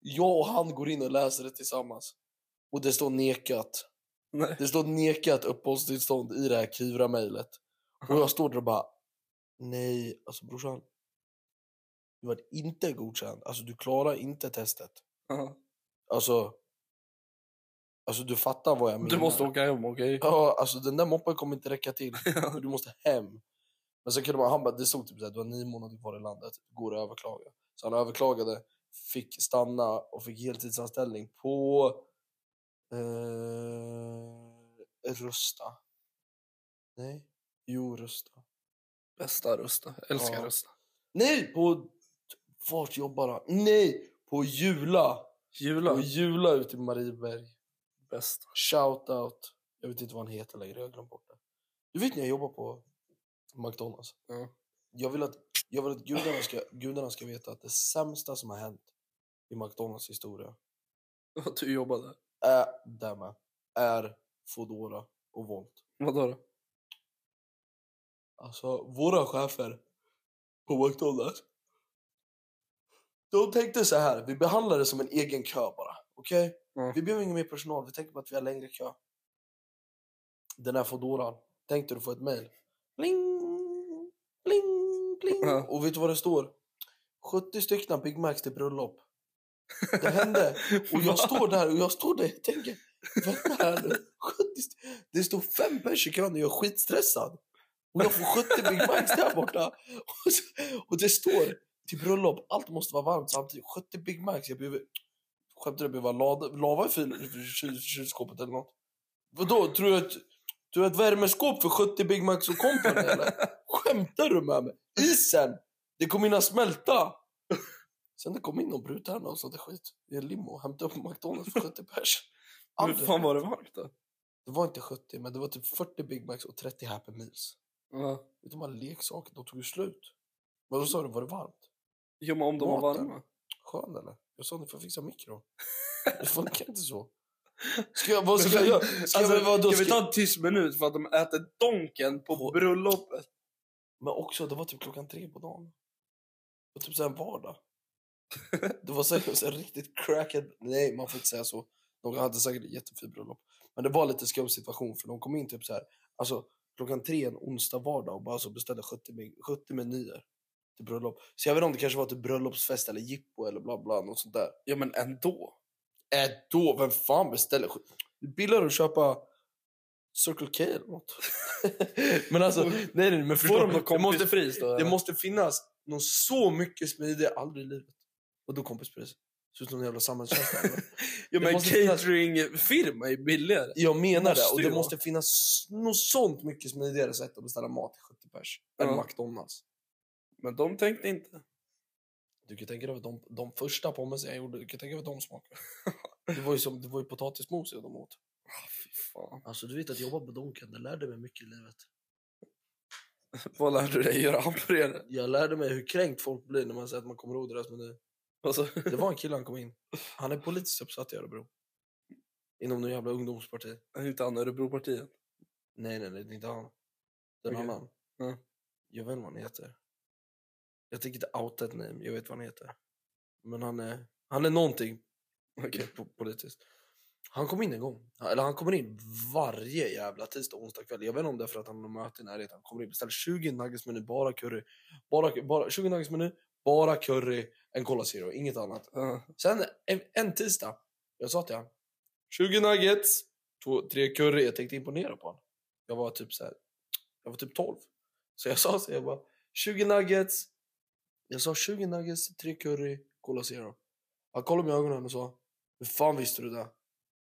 Jag och han går in och läser det tillsammans. Och det står nekat. Nej. Det står nekat uppehållstillstånd i det här Kivra-mejlet. Och jag står där och bara, Nej, alltså brorsan. Du var inte godkänd. Alltså du klarar inte testet. Ja. Alltså. Alltså du fattar vad jag menar. Du måste åka hem, okej? Ja, alltså den där moppen kommer inte räcka till. (laughs) Du måste hem. Men sen kunde man, han bara, det stod typ såhär, du har nio månader kvar i landet, går att överklaga. Så han överklagade, fick stanna och fick heltidsanställning på eh, Rusta. Nej, jo Rusta. Bästa rösta. Älskar Ja. rösta. Nej, på... Vart jobbar han? Nej, på Jula. Jula. På Jula ute i Marieberg. Bästa. Shout out. Jag vet inte vad han heter längre, jag har glömt bort det. Du vet när jag jobbar på McDonalds? Ja. Jag vill att, jag vill att gudarna, ska, gudarna ska veta att det sämsta som har hänt i McDonalds historia (laughs) Att du jobbade. är, där med, är Foodora och Volt. Vadå då? Alltså, våra chefer på McDonalds. De tänkte så här, vi behandlar det som en egen kö bara. Okej? Ja. Vi behöver ingen mer personal, vi tänker på att vi har längre kö. Den här Foodoran, tänkte du få ett bling, bling. Ja. Och vet du vad det står? 70 stycken Big Macs till bröllop. Det hände. (laughs) Och jag står där och jag står där och tänker, vänta här nu. 70 st- det står fem pers i kön och jag är skitstressad. Och jag får 70 Big Macs där borta. Och, så, och det står till bröllop, allt måste vara varmt samtidigt. 70 Big Macs, jag behöver... Skämtar du? Behöver lava, lava i kyl- kyl- kylskåpet eller något? Vadå? Tror du att, du att värmeskåp för 70 Big Macs och company eller? Skämtar du med mig? Isen! Det kommer hinna smälta! Sen det kom in någon brud här och sånt där skit i en limo och hämtade upp McDonalds för 70 pers. Hur fan var det varmt då? Det var inte 70, men det var typ 40 Big Macs och 30 Happy Meals. Ja. Vet du, leksakerna, de tog ju slut. Vad sa du, var det varmt? Jo, men om de var Maten. varma. Skön eller? Jag sa ni får fixa mikro. Det funkar inte så. Ska jag, vad ska jag göra? Ska Alltså, jag, vad, då kan vi ska... ta en tyst minut för att de äter donken På- bröllopet? Men också, det var typ klockan tre på dagen. Det var typ så en vardag. Det var säkert så här riktigt crackad... Nej, man får inte säga så. De hade säkert ett jättefint bröllop. Men det var lite skum situation för de kom in typ så här. Alltså klockan tre en onsdag vardag och bara så beställde 70, men- 70 menyer till bröllop. Så jag vet inte om det kanske var till bröllopsfest eller jippo eller bla bla något sånt där. Ja, men ändå. Ändå, vem fan beställer skit? Det är billigare att köpa Circle K eller något. (laughs) men alltså, nej nej men förstå, de det måste, kompispris då? det måste finnas någon så mycket smidigare, aldrig i livet. Och då kompispris. Ser ut som en jävla samhällstjänst. (laughs) Ja, men cateringfirma är billigare. Jag menar Måste det. Och det måste finnas något sånt mycket smidigare sätt att beställa mat till 70 pers. Än Ja. McDonalds. Men de tänkte inte. Du kan tänka dig vad de, de första pommesen jag gjorde, du kan tänka dig vad de smakade. (laughs) Det var ju, som, det var ju potatismos de åt. Fan. Alltså du vet att jobba på Donken, det lärde mig mycket i livet. (laughs) Vad lärde du dig göra hamburgare? Jag lärde mig hur kränkt folk blir när man säger att man kommer ihåg deras meny. Alltså, Det var en kille han kom in. Han är politiskt uppsatt i Örebro. Inom någon jävla ungdomsparti. är inte han Örebropartiet? Nej, nej, nej, det är inte han. Det är en Okej. annan. Ja. Jag vet inte vad han heter. Jag tänker inte outa ett name, jag vet vad han heter. Men han är, han är någonting Okej. po- politiskt. Han kom in en gång. Eller han kommer in varje jävla tisdag och onsdag kväll. Jag vet inte om det är för att han har möte i närheten. Han kommer in beställer 20 nuggetsmeny, bara curry. Bara, bara, 20 nuggetsmeny, bara curry, en Cola Zero, inget annat. Ja. Sen en, en tisdag, jag sa till honom 20 nuggets, två, tre curry. Jag tänkte imponera på honom. Jag var typ så här, jag var typ 12. Så jag sa så jag bara 20 nuggets. Jag sa 20 nuggets, tre curry, Cola Zero. Han kollade mig i ögonen och sa hur fan visste du det?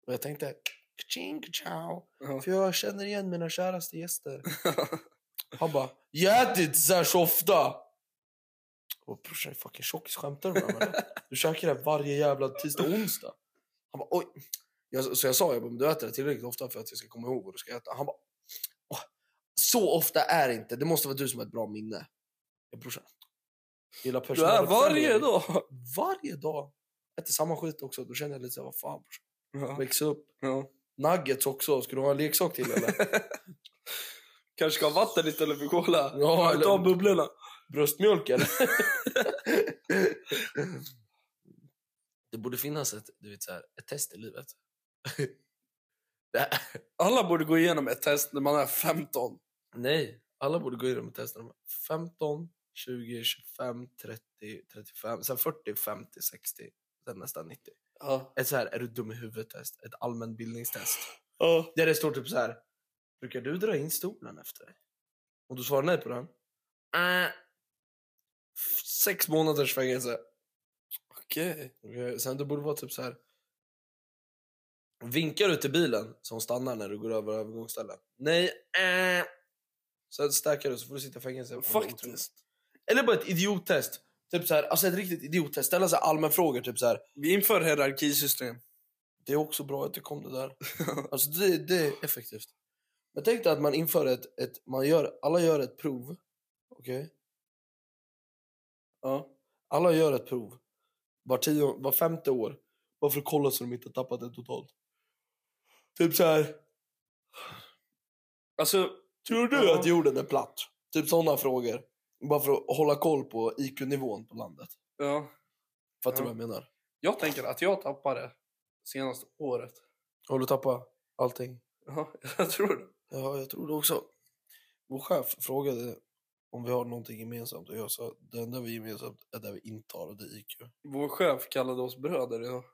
Och jag tänkte kaching ciao. Ja. För jag känner igen mina käraste gäster. (laughs) Han bara, jag äter inte så här så ofta. Och brorsan är fucking tjockis, skämtar du med mig? (laughs) Du käkar det varje jävla tisdag och onsdag. Han bara, oj. Jag, så jag sa, jag bara, du äter det tillräckligt ofta för att jag ska komma ihåg vad du ska äta. Han bara, "Åh, så ofta är det inte. Det måste vara du som har ett bra minne. Jag brorsan. Gillar Du är varje dag. Varje dag. Äter samma skit också. Då känner jag lite så här, vad fan brorsan. Ja. Växa upp. Ja. Nuggets också. Ska du ha en leksak till eller? (laughs) Kanske ska ha vatten istället för cola. Ja, eller- Ta bubblorna. Bröstmjölk eller? (laughs) det borde finnas ett, du vet, så här, ett test i livet. (laughs) Alla borde gå igenom ett test när man är 15. nej, Alla borde gå in och testa dem. 15, 20, 25, 30, 35, sen 40, 50, 60, sen nästan 90. Ja. Ett så här, är du dum i huvudet-test. Ett allmänbildningstest. Ja. Där det står typ så här. Brukar du dra in stolen efter dig? Och du svarar nej på den. Äh. Sex månaders fängelse. Okej. Okej, Sen det borde vara typ så här. Vinkar du till bilen som stannar när du går över övergångsställen? Nej. Äh. Sen stackar du så får du sitta i fängelse. Faktiskt. Eller bara ett idiottest. Typ så här, alltså ett riktigt idiottest. Ställa så allmän frågor typ så här. Vi inför hierarkisystem. Det är också bra att det kom det där. (laughs) Alltså det, det är effektivt. Men tänk dig att man inför ett, ett man gör, alla gör ett prov. Okej? Ja. Alla gör ett prov. Var, tio, var femte år. Bara för att kolla så de inte har tappat det totalt. Typ så här. Alltså, Tror du Ja. att jorden är platt? Typ sådana frågor. Bara för att hålla koll på IQ-nivån på landet. ja. Fattar du Ja. vad jag menar? Jag tänker att jag tappade senaste året. Har du tappat allting? Ja, (laughs) jag tror det. Ja, jag tror det också. Vår chef frågade om vi har någonting gemensamt och jag sa det enda vi gemensamt är det vi inte har det är IQ. Vår chef kallade oss bröder idag.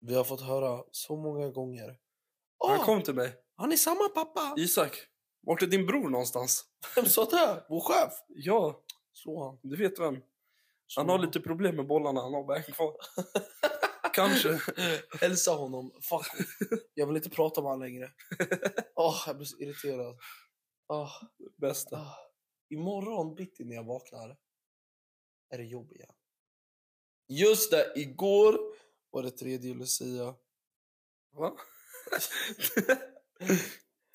Vi har fått höra så många gånger. Han kom till mig. har ni samma pappa? Isak, vart är din bror någonstans? Vem sa det? Vår chef? Ja, Slå han. du vet vem. Slå Han har lite problem med bollarna, han har bara en kvar. (laughs) Kanske. Hälsa honom. Fuck. Jag vill inte prata med honom längre. Åh, jag blir så irriterad. Åh, Bästa. åh. Imorgon bitti när jag vaknar är det jobb igen. Just det, igår var det tredje Lucia. Va? (laughs)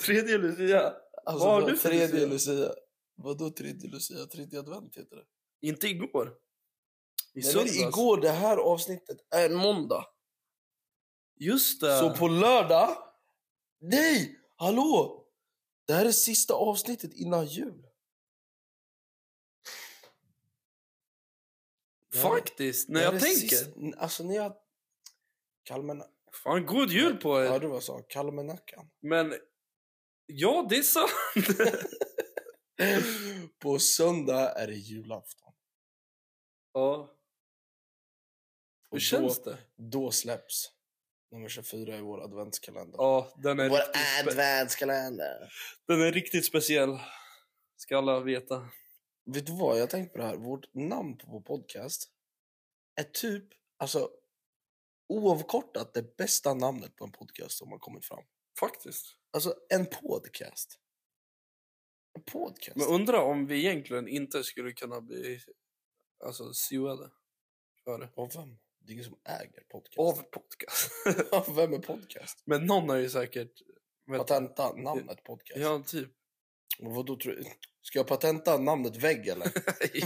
Tredje Lucia. Alltså, Vad har du för tredje Lucia? Lucia? Vadå tredje Lucia? Tredje advent heter det. Inte igår. I Nej, men söndags. igår, det här avsnittet är en måndag. Just det. Så på lördag... Nej! Hallå! Det här är sista avsnittet innan jul. Faktiskt, när det här jag är tänker. sista- Alltså när jag... Kalmen... Fan, god jul på er. Ja, du vad jag sa. Kalmenackan. Men, ja det är sant. (laughs) på söndag är det julafton. ja. Hur Och känns då, det? Då släpps nummer 24 i vår adventskalender. Ja, den är, Vår adventskalender. den är riktigt speciell. Ska alla veta. Vet du vad, jag har tänkt på det här. Vårt namn på vår podcast är typ, alltså oavkortat det bästa namnet på en podcast som har kommit fram. Faktiskt. Alltså en podcast. En podcast. Men undra om vi egentligen inte skulle kunna bli alltså, suade för det. Av vem? Det är ingen som äger podcast. Av podcast. (laughs) Av vem är podcast? Men någon har ju säkert... Patenta namnet podcast. Ja, typ. Vadå, tror? Ska jag patenta namnet vägg eller?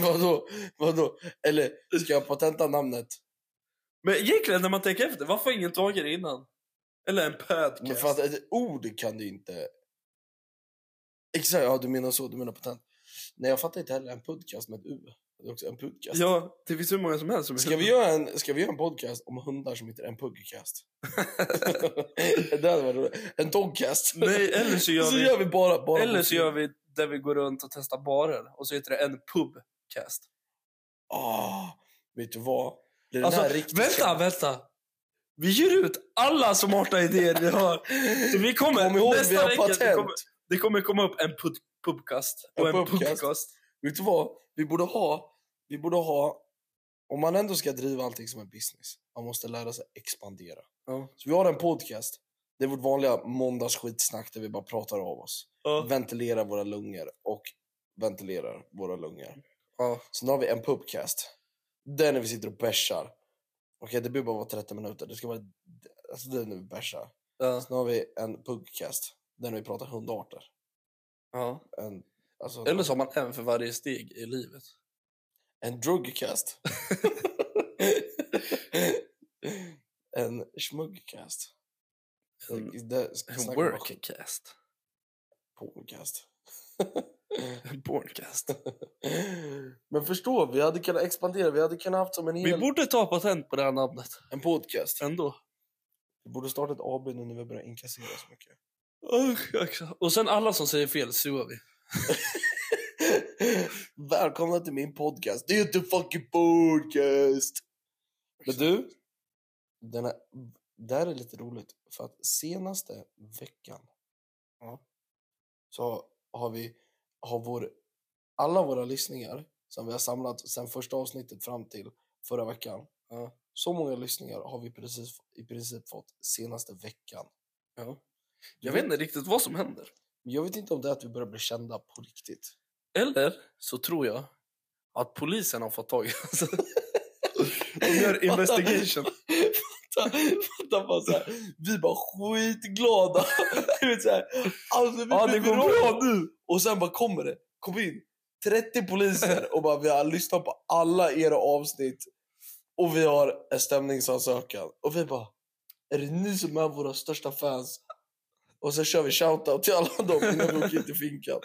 (laughs) (laughs) vadå? vadå? Eller ska jag patenta namnet? Men egentligen när man tänker efter, varför har ingen tagit det innan? Eller en podcast. Men för att ett ord kan du inte... Exakt, ja du menar så, du menar patent. Nej jag fattar inte heller, en podcast med ett U. Det är också en podcast. Ja, det finns hur många som helst som Ska vi, göra en, ska vi göra en podcast om hundar som heter en puggcast? (laughs) det hade varit roligt. En dogcast. Nej, eller så gör så vi- gör vi bara... bara Eller så gör vi där vi går runt och testar barer och så heter det en pubcast. Ah, vet du vad? Det är den Alltså, här riktigt vänta, kända- vänta! Vi ger ut alla smarta idéer vi har. Så vi kommer, Kom ihåg, vi nästa har vecka, det kommer, det kommer komma upp en pub, pubcast och En en, pubcast. pubcast. Vet du vad? Vi borde ha... Vi borde ha... Om man ändå ska driva allting som en business, man måste lära sig expandera. Ja. Så vi har en podcast. Det är vårt vanliga måndagsskitsnack där vi bara pratar av oss. Ja. Ventilerar våra lungor och ventilerar våra lungor. Ja. Sen har vi en pubcast. Där när vi sitter och bärsar. Okej, det behöver bara vara 30 minuter. Det ska vara... Alltså det är när vi bärsar. Ja. Sen har vi en pubcast. Där vi pratar hundarter. Ja. En, alltså, Eller så har man en för varje steg i livet. En drugcast. (laughs) en schmuggcast. En- En workcast. Porncast. (laughs) En porncast. Men förstå, vi hade kunnat expandera. Vi hade kunnat haft som en Vi hel borde ta patent på det här namnet. en podcast. Ändå. Vi borde starta ett AB nu när vi börjar inkassera så mycket. Och sen alla som säger fel suar vi. (laughs) Välkomna till min podcast. Det är inte fucking podcast! Men du, den här, det här är lite roligt. För att senaste veckan Ja. så har vi har vår, alla våra lyssningar som vi har samlat sen första avsnittet fram till förra veckan. Ja. Så många lyssningar har vi precis, i princip fått senaste veckan. Ja. Jag vet inte riktigt vad som händer. Jag vet inte om det är att vi börjar bli kända på riktigt. Eller så tror jag att polisen har fått tag i oss. (laughs) De gör (laughs) investigation. (laughs) fatta, fatta bara så här, vi bara skitglada. (laughs) Du vet så här, alltså vi Ja, det går bra nu. Och sen bara kommer det, kom in 30 poliser och bara vi har lyssnat på alla era avsnitt och vi har en stämningsansökan. Och vi bara, är det ni som är våra största fans? Och sen kör vi shoutout till alla dem innan vi åker in till finkan.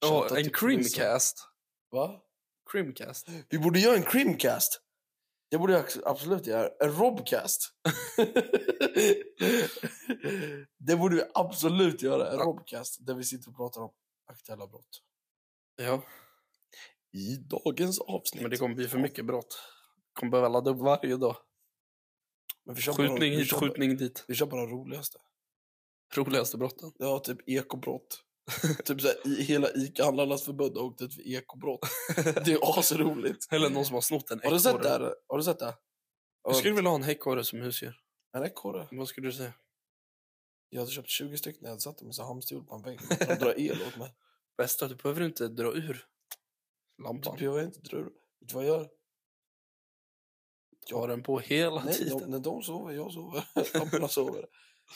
Ja, Shoutout en creamcast. Va? Creamcast. Vi borde göra en creamcast. Det borde jag absolut göra. En robcast. (laughs) det borde vi absolut göra. En robcast där vi sitter och pratar om aktuella brott. Ja, I dagens avsnitt. men det kommer bli för mycket brott. Kommer behöva ladda upp varje dag. Skjutning hit, skjutning dit. Vi kör bara de roligaste. Roligaste brotten. Ja, typ ekobrott. (laughs) typ så här, i, hela ICA-handlarnas förbund har åkt ut för ekobrott. Det är asroligt. Eller någon som har snott en Har du sett det? ekorre. här? Har du sett det? Jag skulle vilja ha en häckorre som husdjur. En ekorre. Vad skulle du säga? Jag hade köpt 20 stycken. Jag hade satt dem i så här hamsterhjul på en vägg. De drar el åt mig. (laughs) Bästa, du behöver inte dra ur lampan. Typ, jag vet inte, tror du? Vet du vad jag gör? Jag har den på hela Nej, tiden. de, när de sover, jag sover. (laughs) Lamporna sover.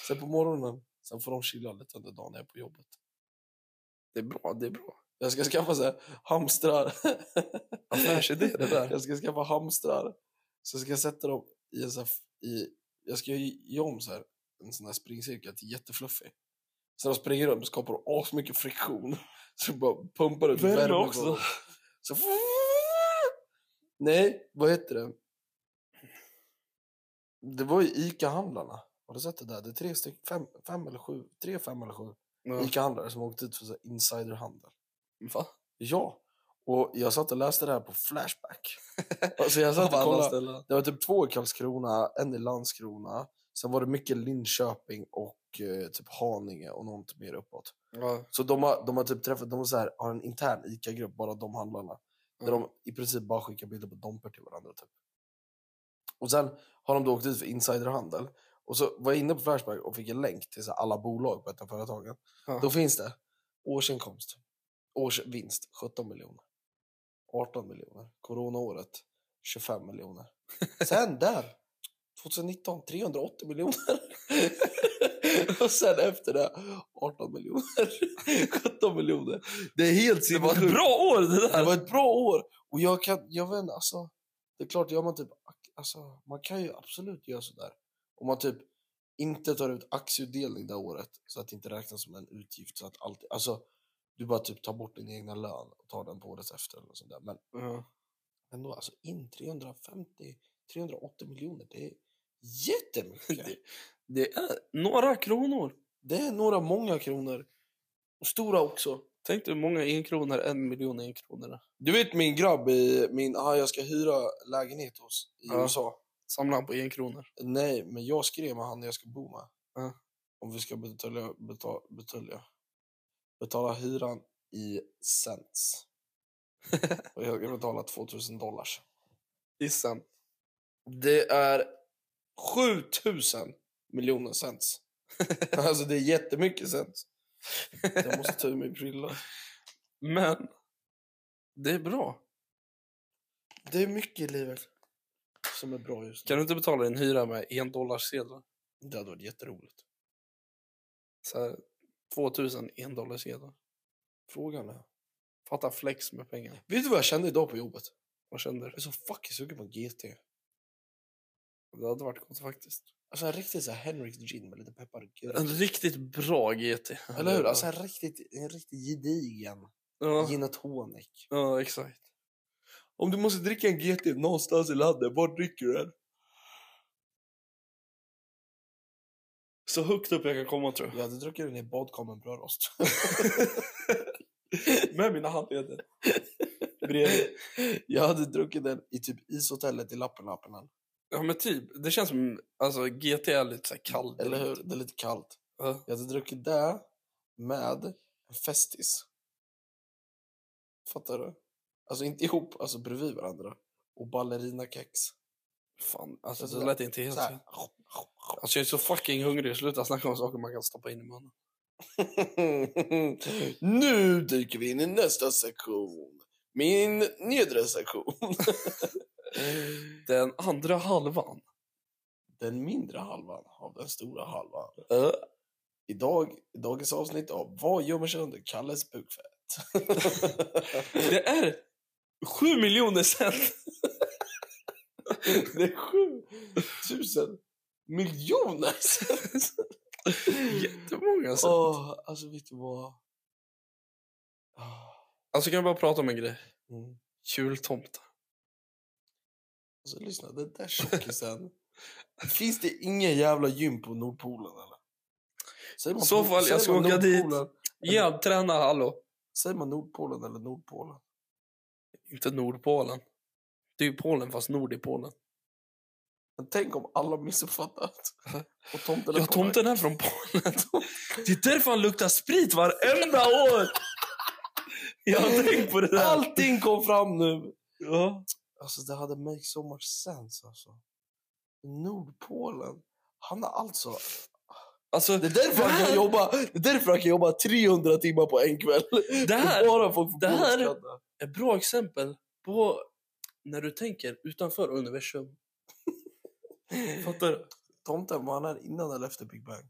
Sen på morgonen, sen får de chilla lite under dagen när jag är på jobbet. Det är bra, det är bra. Jag ska skaffa så här, hamstrar. (laughs) Affärsidé det där. Jag ska skaffa hamstrar. Så ska jag sätta dem i en så här, i, jag ska ge ge om så här, en sån här springcirkel till jättefluffig. Sen de springer runt och skapar asmycket friktion. (laughs) Så bara pumpar ut Värme också. Så... (laughs) Nej, vad heter det? Det var ju ICA-handlarna. Har du sett det där? Det är tre stycken, fem, fem eller sju, tre, fem eller sju Ja. ICA-handlare som åkte ut för så här insiderhandel. Va? Ja, och jag satt och läste det här på Flashback. (laughs) Alltså jag satt och kollade. Det var typ två i Karlskrona, en i Landskrona. Sen var det mycket Linköping och eh, typ Haninge och något mer uppåt. Ja. Så de har, de har typ träffat, de har, så här, har en intern ICA-grupp, bara de handlarna. Där Mm. de i princip bara skickar bilder på domper till varandra. Typ. Och sen har de då åkt ut för insiderhandel. Och så var jag inne på Flashback och fick en länk till så alla bolag på ett av företagen. Ja. Då finns det årsinkomst, årsvinst 17 miljoner. 18 miljoner. Coronaåret 25 miljoner. (laughs) Sen där, 2019, 380 miljoner. (laughs) och sen efter det, 18 miljoner. (laughs) 17 miljoner. Det är helt Det var ett bra år det Det där! var ett bra år. Och jag kan, jag vet inte, alltså. Det är klart, gör man typ, alltså, man kan ju absolut göra sådär. Om man typ inte tar ut aktieutdelning det året så att det inte räknas som en utgift. Så att allt, alltså, du bara typ tar bort din egna lön och tar den på året efter. Eller sånt där. Men Ja. ändå, alltså in 350, 380 miljoner, det är jättemycket. Det, det är några kronor. det är några många kronor. Och stora också. Tänk dig hur många enkronor en miljon enkronor är. Du vet min grabb, i min, ah, jag ska hyra lägenhet hos i Ja. USA. Samlar han på enkronor. Nej, men jag skrev med han jag ska bo med. Ja. Om vi ska betala, betala, betala, betala hyran i cents. (laughs) Och jag ska betala 2000 dollars. Gissa. Det är 7000 miljoner cents. (laughs) alltså det är jättemycket cents. Jag måste ta ur min prilla. Men det är bra. Det är mycket i livet som är bra just nu. Kan du inte betala din hyra med en dollars sedlar? Det hade varit jätteroligt. Så här, 2000 en dollars sedlar. Frågan är. Fatta flex med pengar. Vet du vad jag kände idag på jobbet? Vad kände du? Jag är så fucking sugen på GT. Det hade varit gott faktiskt. Alltså en riktig så här Henrik gin med lite peppar. En riktigt bra GT. Eller hur? Alltså en riktigt, en riktigt gedigen Ja, gin och tonic. ja, exakt. Om du måste dricka en GT någonstans i landet, var dricker du den? Så högt upp jag kan komma tror jag. Jag hade druckit den i badkar med brödrost. (laughs) Med mina handleder. Bredvid. Jag hade druckit den i typ ishotellet i Lappenlappenen. Ja men typ, det känns som, alltså GT är lite så här kall. Eller hur? Det är lite kallt. Ja. Jag hade druckit det med en Festis. Fattar du? Alltså inte ihop, alltså bredvid varandra. Och ballerinakex. Fan, alltså Så det lät inte helt Så här. Alltså jag är så fucking hungrig, sluta snacka om saker man kan stoppa in i munnen. (laughs) nu dyker vi in i nästa sektion. Min nedre sektion. (laughs) Den andra halvan. den mindre halvan av den stora halvan. Uh. Idag, dagens avsnitt av Vad gömmer sig under Kalles bukfett? (laughs) Det är sju miljoner sen. det är sju tusen miljoner! Jättemånga sen. Åh, alltså vet du vad? Ah, Alltså kan jag bara prata om en grej? Mm. Jultomtar. Alltså lyssna, den där tjockisen. Finns det ingen jävla gym på Nordpolen eller? Säger I så fall, jag ska man åka dit. Nordpolen- Ja, träna hallå. Säger man Nordpolen eller Nordpolen? Inte Nordpolen. Det är ju Polen fast nord i Polen. Men tänk om alla missuppfattat. (laughs) Och tomten är Ja, tomten är från Polen. (laughs) Det är därför han luktar sprit varenda år. Jag har tänkt på det där. Allting kom fram nu! Ja. Alltså det hade make so much sense alltså. Nordpolen. Han har alltså... Alltså, Det är därför han kan jobba, det är därför han kan jobba 300 timmar på en kväll. Det här- Bara för att få det här-. Ett bra exempel på när du tänker utanför universum. (laughs) Fattar du? Tomten, var han här innan eller efter Big Bang?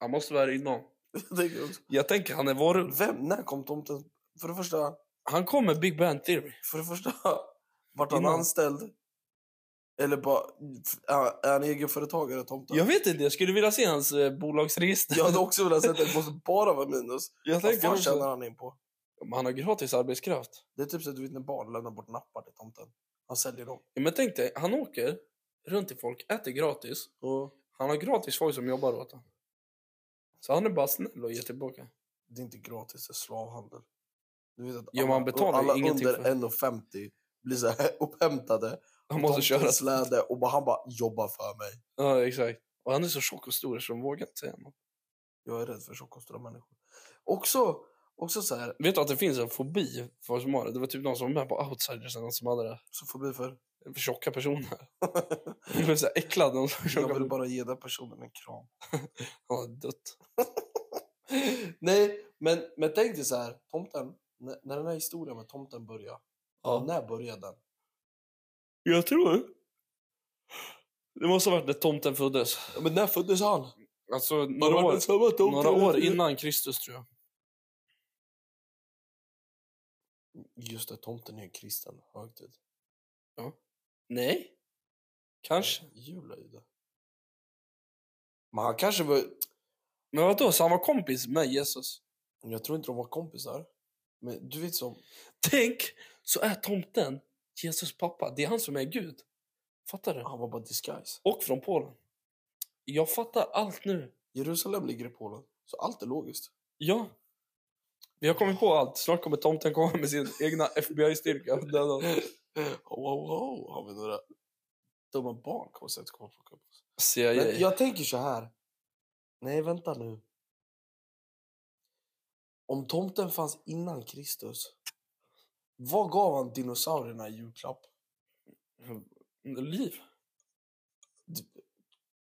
Han måste vara här innan. Jag tänker också. Jag tänker han är varulv. Vem, när kom tomten? För det första, Han kom med Big Bang Theory. för det första (laughs) vart han Innan. anställd? Eller bara, är är han egenföretagare, tomten? Jag vet inte, jag skulle vilja se hans eh, bolagsregister. Jag hade (laughs) också velat säga att det måste bara vara minus. jag Vad tänker fan också. tjänar han in på? Men Han har gratis arbetskraft. Det är typ så att du vet när barn lämnar bort nappar till tomten. Han säljer dem. Ja, men tänk dig, han åker runt till folk, äter gratis. Och Han har gratis folk som jobbar åt honom. Så han är bara snäll och ger tillbaka. det är inte gratis, det är slavhandel. Du vet att Ja, man betalar alla ingenting under för- 1,50 blir så här (laughs) upphämtade. Han måste köra. släde och bara, han bara jobbar för mig. Ja, exakt. Och han är så tjock och stor så de vågar inte säga något. Jag är rädd för tjocka och stora människor. Också, också så här, Vet du att det finns en fobi för folk som har det? Det var typ någon som var med på Outsiders eller någon som hade det. så förbi för. För tjocka personer. (laughs) De blev så här äcklade. De som Jag vill bara ge den personen en kram. (laughs) Han hade dött. (laughs) Nej, men, men tänk dig så här, tomten, när, när den här historien med tomten börjar, Ja. när började den? Jag tror det måste ha varit när tomten föddes. Ja, men när föddes han? Alltså Har några år, några år innan Kristus tror jag. Just det, tomten är en kristen högtid. Nej. Kanske. Jul är ju det. Men han kanske var... Men vadå, så han var kompis med Jesus? Jag tror inte de var kompisar. Men du vet som... Tänk, så är tomten Jesus pappa. Det är han som är Gud. Fattar du? Han var bara disguise. Och från Polen. Jag fattar allt nu. Jerusalem ligger i Polen. Så allt är logiskt. Ja. Vi har kommit på allt. Snart kommer tomten komma med sin egna FBI-styrka. Ho, (laughs) ho, ho. Har vi några dumma barn kommer säkert komma plocka upp oss. CIA. Men jag tänker så här. Nej, vänta nu. Om tomten fanns innan Kristus, vad gav han dinosaurierna i julklapp? Liv.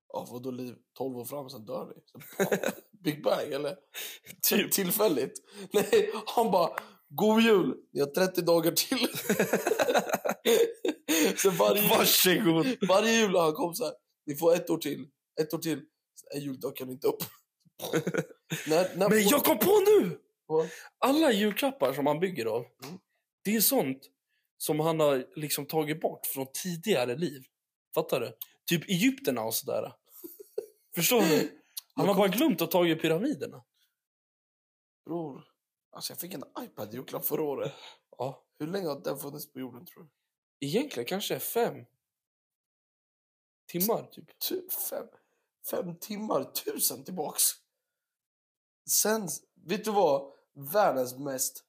Ja, vadå liv? 12 år fram, sen dör vi. (laughs) Big Bang, eller? (laughs) Typ. Tillfälligt. Nej, han bara, god jul, ni har 30 dagar till. (laughs) så varje, Varsågod. varje jul har han kom så här, ni får ett år till, ett år till. En juldag kan inte upp. (laughs) när, när Men jag kom på nu! Vad? Alla julklappar som han bygger av, Mm. det är sånt som han har liksom tagit bort från tidigare liv. Fattar du? Typ Egypterna och sådär. Förstår du? Han har bara glömt att ta i pyramiderna. Bror, alltså jag fick en iPad i julklapp förra året. Ja. Hur länge har den funnits på jorden tror du? Egentligen kanske fem timmar, typ. Tu- fem, fem timmar, tusen tillbaks. Sen, vet du vad? världens mest...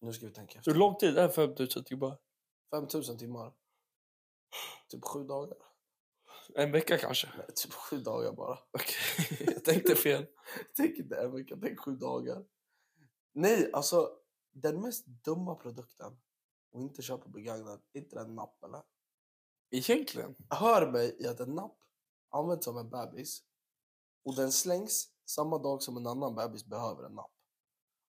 Nu ska vi tänka efter. Hur lång tid är 5000 timmar? 5000 timmar. Typ sju dagar. En vecka kanske? Nej, typ sju dagar bara. Okej, (laughs) jag tänkte fel. Tänk inte en vecka, tänk sju dagar. Nej, alltså den mest dumma produkten och inte köpa begagnad, inte den napp eller? Egentligen? Hör mig i att en napp används av en bebis och den slängs samma dag som en annan bebis behöver en napp.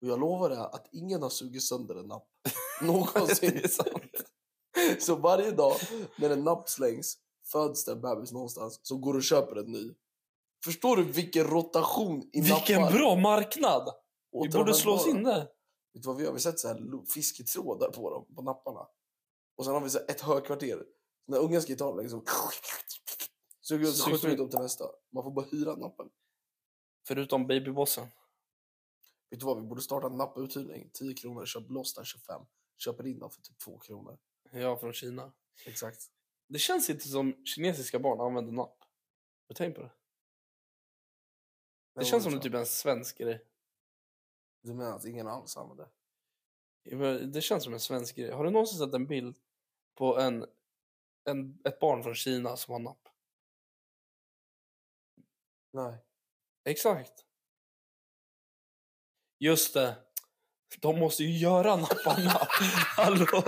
Och jag lovar dig att ingen har sugit sönder en napp (laughs) någonsin. Så varje dag när en napp slängs föds det en bebis någonstans som går och köper en ny. Förstår du vilken rotation i Vilken nappar? bra marknad! Vi borde slå oss in där. Vet du vad vi gör? Vi sätter så här fisketrådar på dem, på napparna. Och sen har vi så ett högkvarter. När ungen ska ta den liksom... Så så skjuter vi dem till nästa. Man får bara hyra nappen. Förutom babybossen. Vet du vad? Vi borde starta en napputhyrning. 10 kronor, köp loss den 25. Köper in dem för typ 2 kronor. Ja, från Kina. Exakt. Det känns inte som kinesiska barn använder napp. Du tänkt på det? Det känns som det typ en svensk grej. Du menar att ingen alls använder? Det känns som en svensk grej. Har du någonsin sett en bild på en, en, ett barn från Kina som har napp? Nej. Exakt. Just det. De måste ju göra napparna. (laughs) Hallå?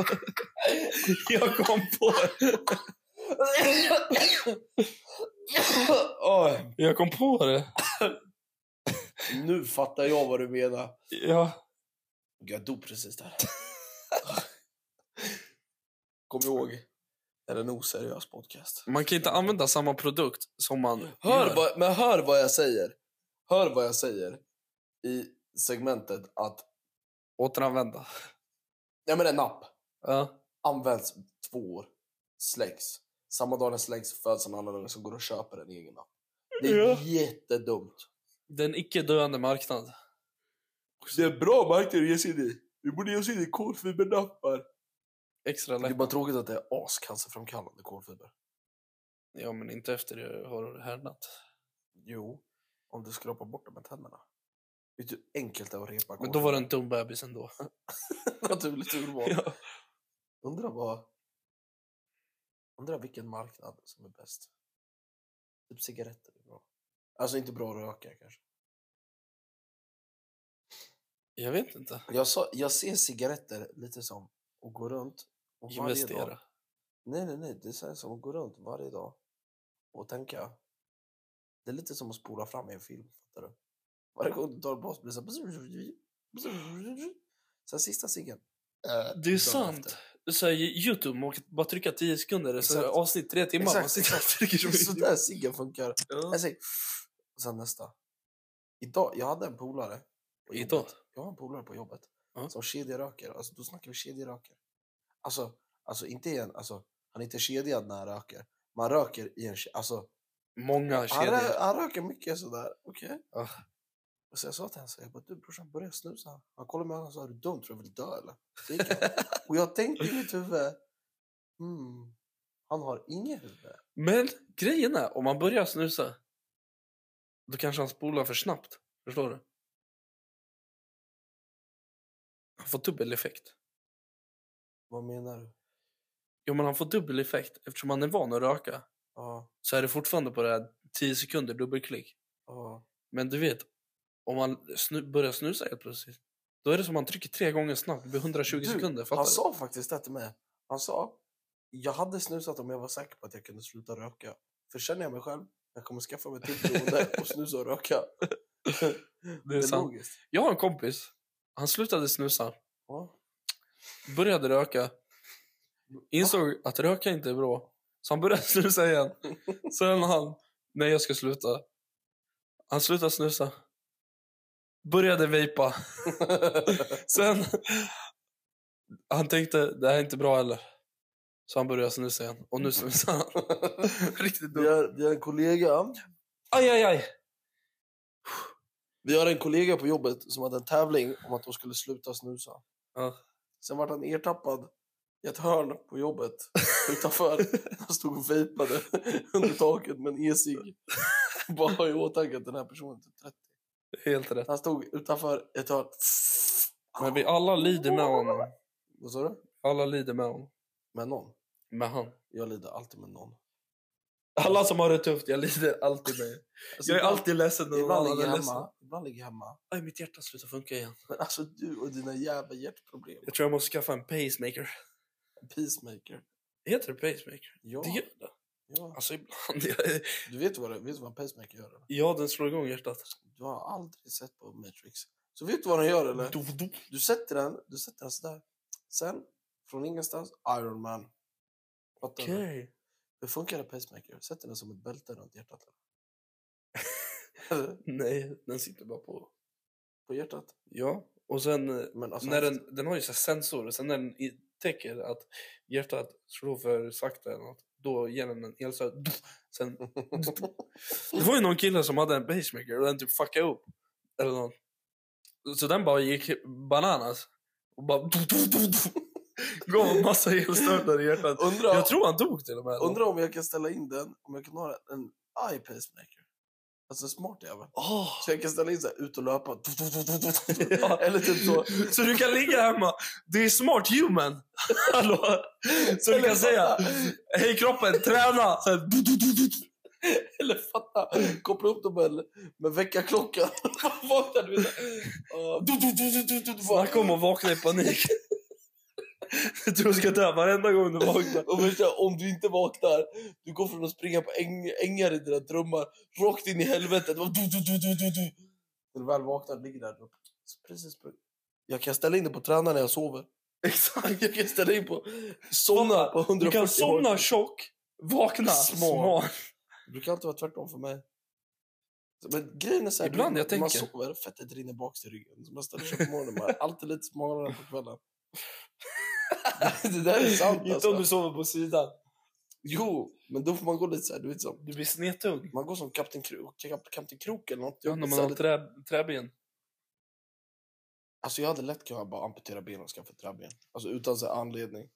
(laughs) Jag kom på Oj, Jag kom på det. nu fattar jag vad du menar. Ja. Jag dog precis där. (laughs) Kom ihåg, det är en oseriös podcast. Man kan inte använda samma produkt som man Hör vad, men hör vad jag säger. Hör vad jag säger i segmentet att återanvända. ja, men en napp Ja. Används två år, slängs. Samma dag den slängs föds en annan unge som går och köper en egen napp. Det är Ja. jättedumt. Det är en icke-döende marknad. Det är bra marknad att ge sig in i. Vi borde ge oss in i kolfibernappar. Extra Det är lätt. bara tråkigt att det är ascancerframkallande kolfiber. Ja, men inte efter det har härdnat. Jo, om du skrapar bort dem med tänderna. Vet du hur enkelt det är att repa Men då var det en dum bebis ändå. (laughs) naturligt urval. ja. Undrar vad... Undrar vilken marknad som är bäst. Typ cigaretter är bra. Alltså inte bra att röka kanske. Jag vet inte. Jag, sa, jag ser cigaretter lite som att gå runt och varje Investera. dag... Nej, nej, nej. Det är som att gå runt varje dag och tänka. Det är lite som att spola fram i en film. Fattar du? Varje gång du tar en paus blir det så här... Sen sista ciggen. Det är sant. efter. Så här, Youtube, kan bara trycka 10 sekunder. Så Exakt. avsnitt tre timmar. Exakt, man sitter och trycker så Det är så mycket. där ciggen funkar. Ja. Säger... Och sen nästa. Idag, jag hade en polare. på Idag? jobbet. Jag har en polare på jobbet. Ja. Som kedjeröker. Alltså, då snackar vi kedjeröker. Alltså, alltså inte i en... Alltså, han är inte kedjad när han röker. Man röker i en... ke- Alltså, Många han, kedjor. rö, han röker mycket sådär. Okej. Ah. Och så jag sa till honom, så jag bara, du brorsan börja snusa. Han kollade mig och sa, är du dum? Tror du jag vill dö eller? (laughs) Och jag tänkte i mitt huvud, hmm, han har inget huvud. Men grejen är, om man börjar snusa, då kanske han spolar för snabbt. Förstår du? Han får dubbel effekt. Vad menar du? Jo, men han får dubbel effekt. Eftersom han är van att röka Ja, så är det fortfarande på det här 10 sekunder dubbelklick. ja. Men du vet, om man snu- börjar snusa helt plötsligt, då är det som man trycker tre gånger snabbt. Det blir 120 Du, sekunder. Han du? sa faktiskt det till mig. Han sa, jag hade snusat om jag var säker på att jag kunde sluta röka. För känner jag mig själv, jag kommer skaffa mig till beroende och snusa och röka. (laughs) Det är sant. logiskt. Jag har en kompis. Han slutade snusa, Ja. började röka, insåg att röka inte är bra. Så han började (laughs) snusa igen. Sen han, nej jag ska sluta. Han slutade snusa. Började vejpa. (laughs) Sen, han tänkte det här är inte bra heller. Så han började snusa igen. Och nu snusar han. (laughs) Riktigt Vi dumt. har, vi har en kollega Aj, aj, aj. Vi har en kollega på jobbet som hade en tävling om att de skulle sluta snusa. Ja. Sen var han ertappad i ett hörn på jobbet (laughs) utanför. Han stod och vejpade under taket med en e-cigg. Bara ha i åtanke att den här personen är 30. Helt rätt. Han stod utanför ett hörn. Men vi alla lider med honom. Vad sa du? Alla lider med honom. Med någon? Med han. Jag lider alltid med någon. Alla som har det tufft, jag lider alltid med. Alltså, Jag är ibland- alltid ledsen när Ibland ligger är jag ledsen. hemma. Ibland ligger jag hemma. Aj, mitt hjärta slutar funka igen. Men alltså du och dina jävla hjärtproblem. Jag tror jag måste skaffa en pacemaker. Peacemaker. Heter det pacemaker? Ja. Det gör det. Ja. Alltså ibland. (laughs) Jag, Du vet vad, vet vad en pacemaker gör? Eller? ja, den slår igång hjärtat. Du har aldrig sett på Matrix. Så vet du vad den gör eller? Du, du. Du sätter den, du sätter den sådär. Sen, från ingenstans, Iron Man. Fattar du? Okej. Hur funkar en pacemaker? Sätter den som ett bälte runt hjärtat? eller? (laughs) Nej, den sitter bara på. på hjärtat? Ja, och sen eh, Men alltså, när den, den har ju så här sensor och sen när den täcker att hjärtat slår för sakta eller något, då ger den en elstöt. (laughs) Sen, (laughs) det var ju någon kille som hade en pacemaker och den typ fuckade upp. Eller något. Så den bara gick bananas. Och bara... (laughs) Gav en massa elstötar i hjärtat. undrar, Jag tror han dog till och med. undrar om jag kan ställa in den, om jag kan ha en eye pacemaker. Alltså smart jävel. Åh. Så jag kan ställa in så här, ut och löpa. (laughs) Ja. Eller typ så. Så du kan ligga hemma. Det är smart human. (laughs) Hallå? Så du kan säga hej kroppen, träna. Så här, (laughs) Eller fatta, koppla upp dem med, med väckarklockan. Vaknar du, Snacka om att vakna i panik. Jag (laughs) tror du ska dö varenda gång du vaknar. Och värsta, om du inte vaknar, du går från att springa på äng, ängar i dina drömmar rakt in i helvetet. Du, du, du, du, du, du. När du väl vaknar ligger där. Så Precis. Jag kan ställa in det på tränaren när jag sover. Exakt. Jag kan ställa in på somna på 140 Du kan somna tjock, vakna Smart. smal. Det brukar alltid vara tvärtom för mig. Men grejen är så här, Ibland du, jag man tänker. sover, fettet rinner bak till ryggen. Så man ställer sig på morgonen, man är alltid lite smalare på kvällen. (laughs) det där är sant Inte alltså. om du sover på sidan. Jo, men då får man gå lite så här, du vet som, Du blir snedtung. man går som Kapten Krok, Kap- Kapten Krok eller något. Ja, när man har lite- trä, träben. Alltså jag hade lätt kunnat bara amputera ben och skaffa träben. Alltså utan så här anledning.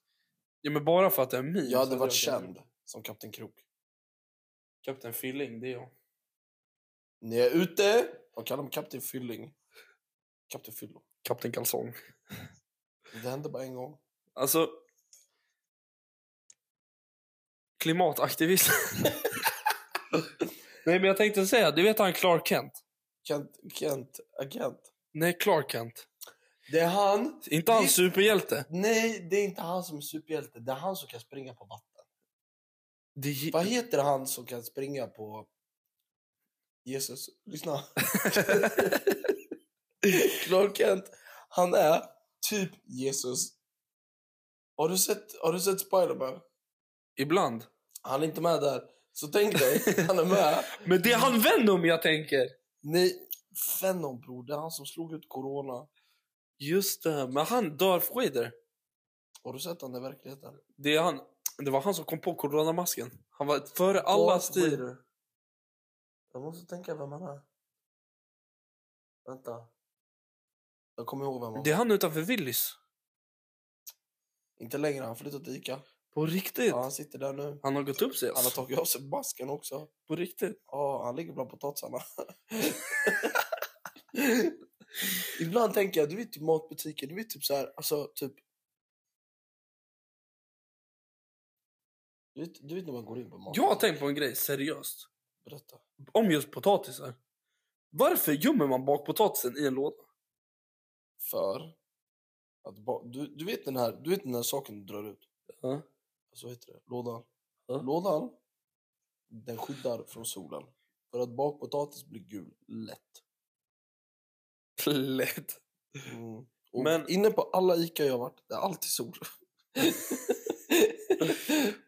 Ja, men bara för att det är min. Jag hade varit känd som Kapten Krok. Kapten Filling, det är jag. När jag är ute, de kallar mig Kapten Fylling. Kapten Fyllo. Kapten Kalsong. Det hände bara en gång. Alltså... Klimataktivist. Nej, men jag tänkte säga, du vet han Clark Kent? Kent, Kent, agent. Nej, Clark Kent. Det är han. Inte han superhjälte. Nej, det är inte han som är superhjälte. Det är han som kan springa på vatten. Det. Vad heter han som kan springa på Jesus? Lyssna. (laughs) Clark Kent, han är typ Jesus. Har du sett, har du sett Spiderman? Ibland. Han är inte med där. Så tänk dig, han är med. (laughs) Men det är han Venom jag tänker. Nej, Venom bror, det är han som slog ut corona. Just det, men han Darth Vader. Har du sett han i verkligheten? Det, är han, det var han som kom på coronamasken. Han var före allas Darth tid. Jag måste tänka vem han är. Vänta. Jag kommer ihåg vem han Det är han utanför Willys. Inte längre, han flyttat till Ica. På riktigt. Ja, han sitter där nu. Han har gått upp sig. Han har tagit av sig masken också. På riktigt. Ja, han ligger bland potatisarna. (laughs) Ibland tänker jag, du vet typ matbutiker, du vet typ så här, alltså typ... Du vet, du vet när man går in på mat. Jag har tänkt på en grej, seriöst. Berätta. Om just potatisar. Varför gömmer man bakpotatisen i en låda? För att ba- du, du, vet den här, du vet den här saken du drar ut? Ja. Så heter det. Lådan. Ja. Lådan, den skyddar från solen. För att bakpotatis blir gul lätt. Lätt. Mm. Och Men- inne på alla Ica jag har varit, det är alltid sol. (laughs)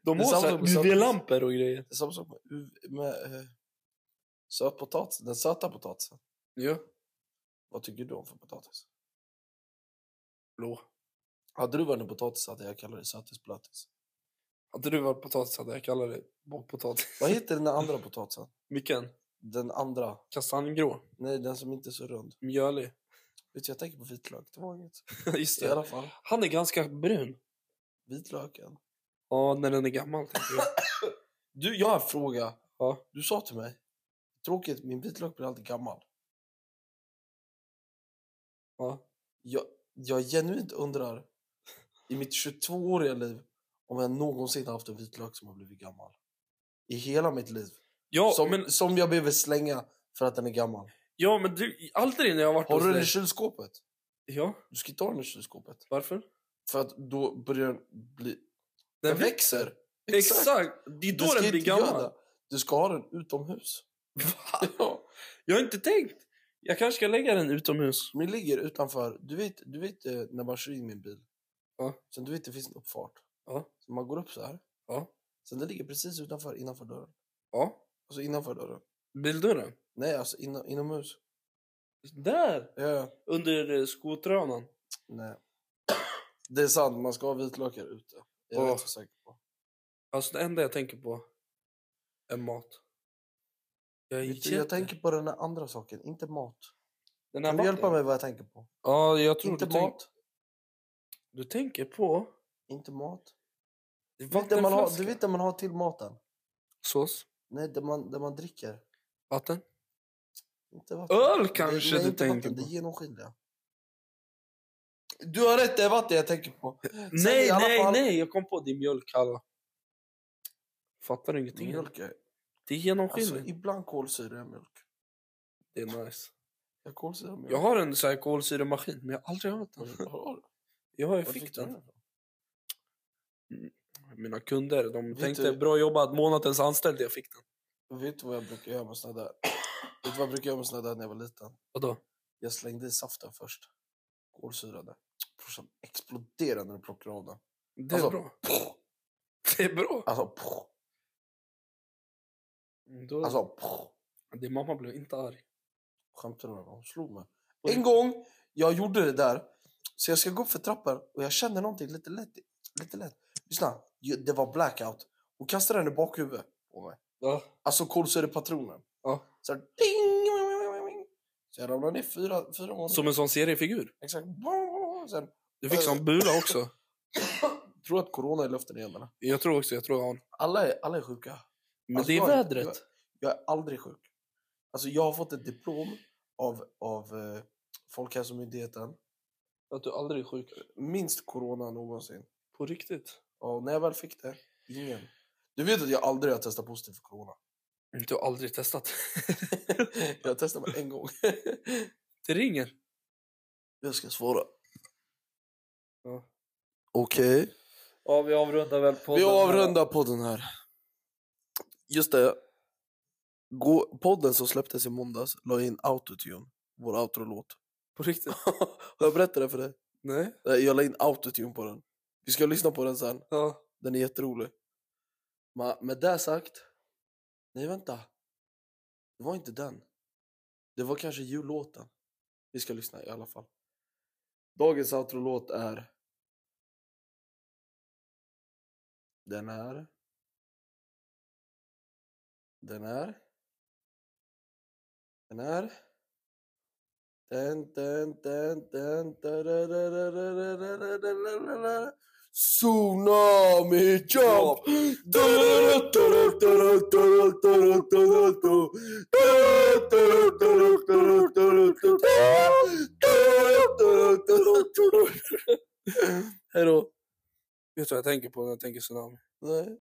De har samma så här med söt- UV-lampor och grejer. Det är samma sak med, uv- med eh, sötpotatis, den söta potatisen. Ja. Vad tycker du om för potatis? Blå. Hade du varit en potatis hade jag kallat det sötisblötis. Hade du varit potatis hade jag kallat det bakpotatis. Vad heter den där andra (laughs) potatisen? Vilken? Den andra. Kastanjegrå. Nej, den som inte är så rund. Mjölig. Vet du, jag tänker på vitlök. Det var inget. (laughs) Just I alla det. fall. Han är ganska brun. Vitlöken. Ja, när den är gammal. tänker jag. (laughs) Du, jag har en fråga. Ja. Du sa till mig. Tråkigt, min vitlök blir alltid gammal. Ja. Jag, jag genuint undrar i mitt 22-åriga liv om jag någonsin haft en vitlök som har blivit gammal. I hela mitt liv. Ja, som, men, som jag behöver slänga för att den är gammal. ja, men du, aldrig när jag har varit Har du den i kylskåpet? Ja, Du ska inte ha den i kylskåpet. varför? För att då börjar den bli... Den Den växer. Exakt! Det är då den blir gammal. Du ska ha den utomhus. Va? (laughs) Ja. Jag har inte tänkt. Jag kanske ska lägga den utomhus. Min ligger utanför. Du vet, du vet eh, när man kör in min bil. Ja. Sen du vet det finns en uppfart. Ja. Så man går upp så här. Ja. Sen den ligger precis utanför, innanför dörren. Ja. Alltså innanför dörren. Bildörren. Nej, alltså inom, inomhus. Där! Ja, Under eh, skotrönan. nej. Det är sant, man ska ha vitlökar ute. Jag är Åh. rätt så säker på. Alltså det enda jag tänker på är mat. Jag, är du, jag tänker på den här andra saken, inte mat. Den Kan du hjälpa maten. mig vad jag tänker på? Ja, jag tror Inte du, tänk, mat. du tänker på Inte mat. Du vet, det man har, du vet det man har till maten? Sås. Nej, det man, det man dricker. Vatten. Inte vatten. Öl Det- kanske nej, du tänker vatten, på. Det är genomskinliga. Du har rätt, det är vatten jag tänker på. Sen Nej, nej, fall- nej. Jag kom på din mjölk, alla. Fattar ingenting. Mjölk är... Det är Alltså, genomskinligt. ibland kolsyra i mjölk. Det är nice. Jag kolsyra mjölk. Jag har en så här kolsyremaskin, men jag har aldrig använt den. (laughs) Har jag Var fick du den. ifrån? Mina kunder, de Vet tänkte du- bra jobbat, månadens anställd, jag fick den. Vet du vad jag brukar göra med såna där? (coughs) Vet du vad jag brukar göra med såna där när jag var liten? Vadå? Jag slängde i saften först. Kolsyrade. Brorsan exploderade när du plockade av den. Det är Alltså, bra. Det är bra. Alltså, pff, Då, alltså, pff. Din mamma blev inte arg. Skämtar du med mig? Hon slog mig. En gång, jag gjorde det där. Så jag ska gå upp för trappan och jag känner någonting lite lätt. Lite lätt. Lyssna, det var blackout. Hon kastade den i bakhuvudet på mig. Ja. Alltså kolsyrepatronen. ja. Så här, ding! Så jag ramlade ner fyra, fyra gånger. Som en sån seriefigur. Exakt. Sen, Du fick sån bula också. (coughs) tror att corona är i luften igen eller? Jag tror också, jag tror jag har. Alla är, alla är sjuka. Men Alltså, det är vädret. Jag, jag är aldrig sjuk. Alltså jag har fått ett diplom av, av eh, Folkhälsomyndigheten. Att du aldrig är sjuk. Minst corona någonsin. På riktigt. Och när jag väl fick det, ingen. Du vet att jag aldrig har testat positivt för corona. Du har aldrig testat. (laughs) jag har testat mig en gång. (laughs) Det ringer. jag ska svara. Ja. Okej. Ja, vi avrundar väl på Vi avrundar podden här. Just det. Gå, podden som släpptes i måndags la in autotune. Vår outro-låt. (laughs) På riktigt? Har jag berättat det för dig? Nej. Jag la in autotune på den. Vi ska lyssna på den sen. Ja. Den är jätterolig. Men med det sagt. Nej, vänta. Det var inte den. Det var kanske jullåten. Vi ska lyssna i alla fall. Dagens outro-låt är... Den är... Den är... Den är... Den, den, den, den, Tsunami jump! Hejdå. Vet du vad jag tänker på när jag tänker tsunami? Nej.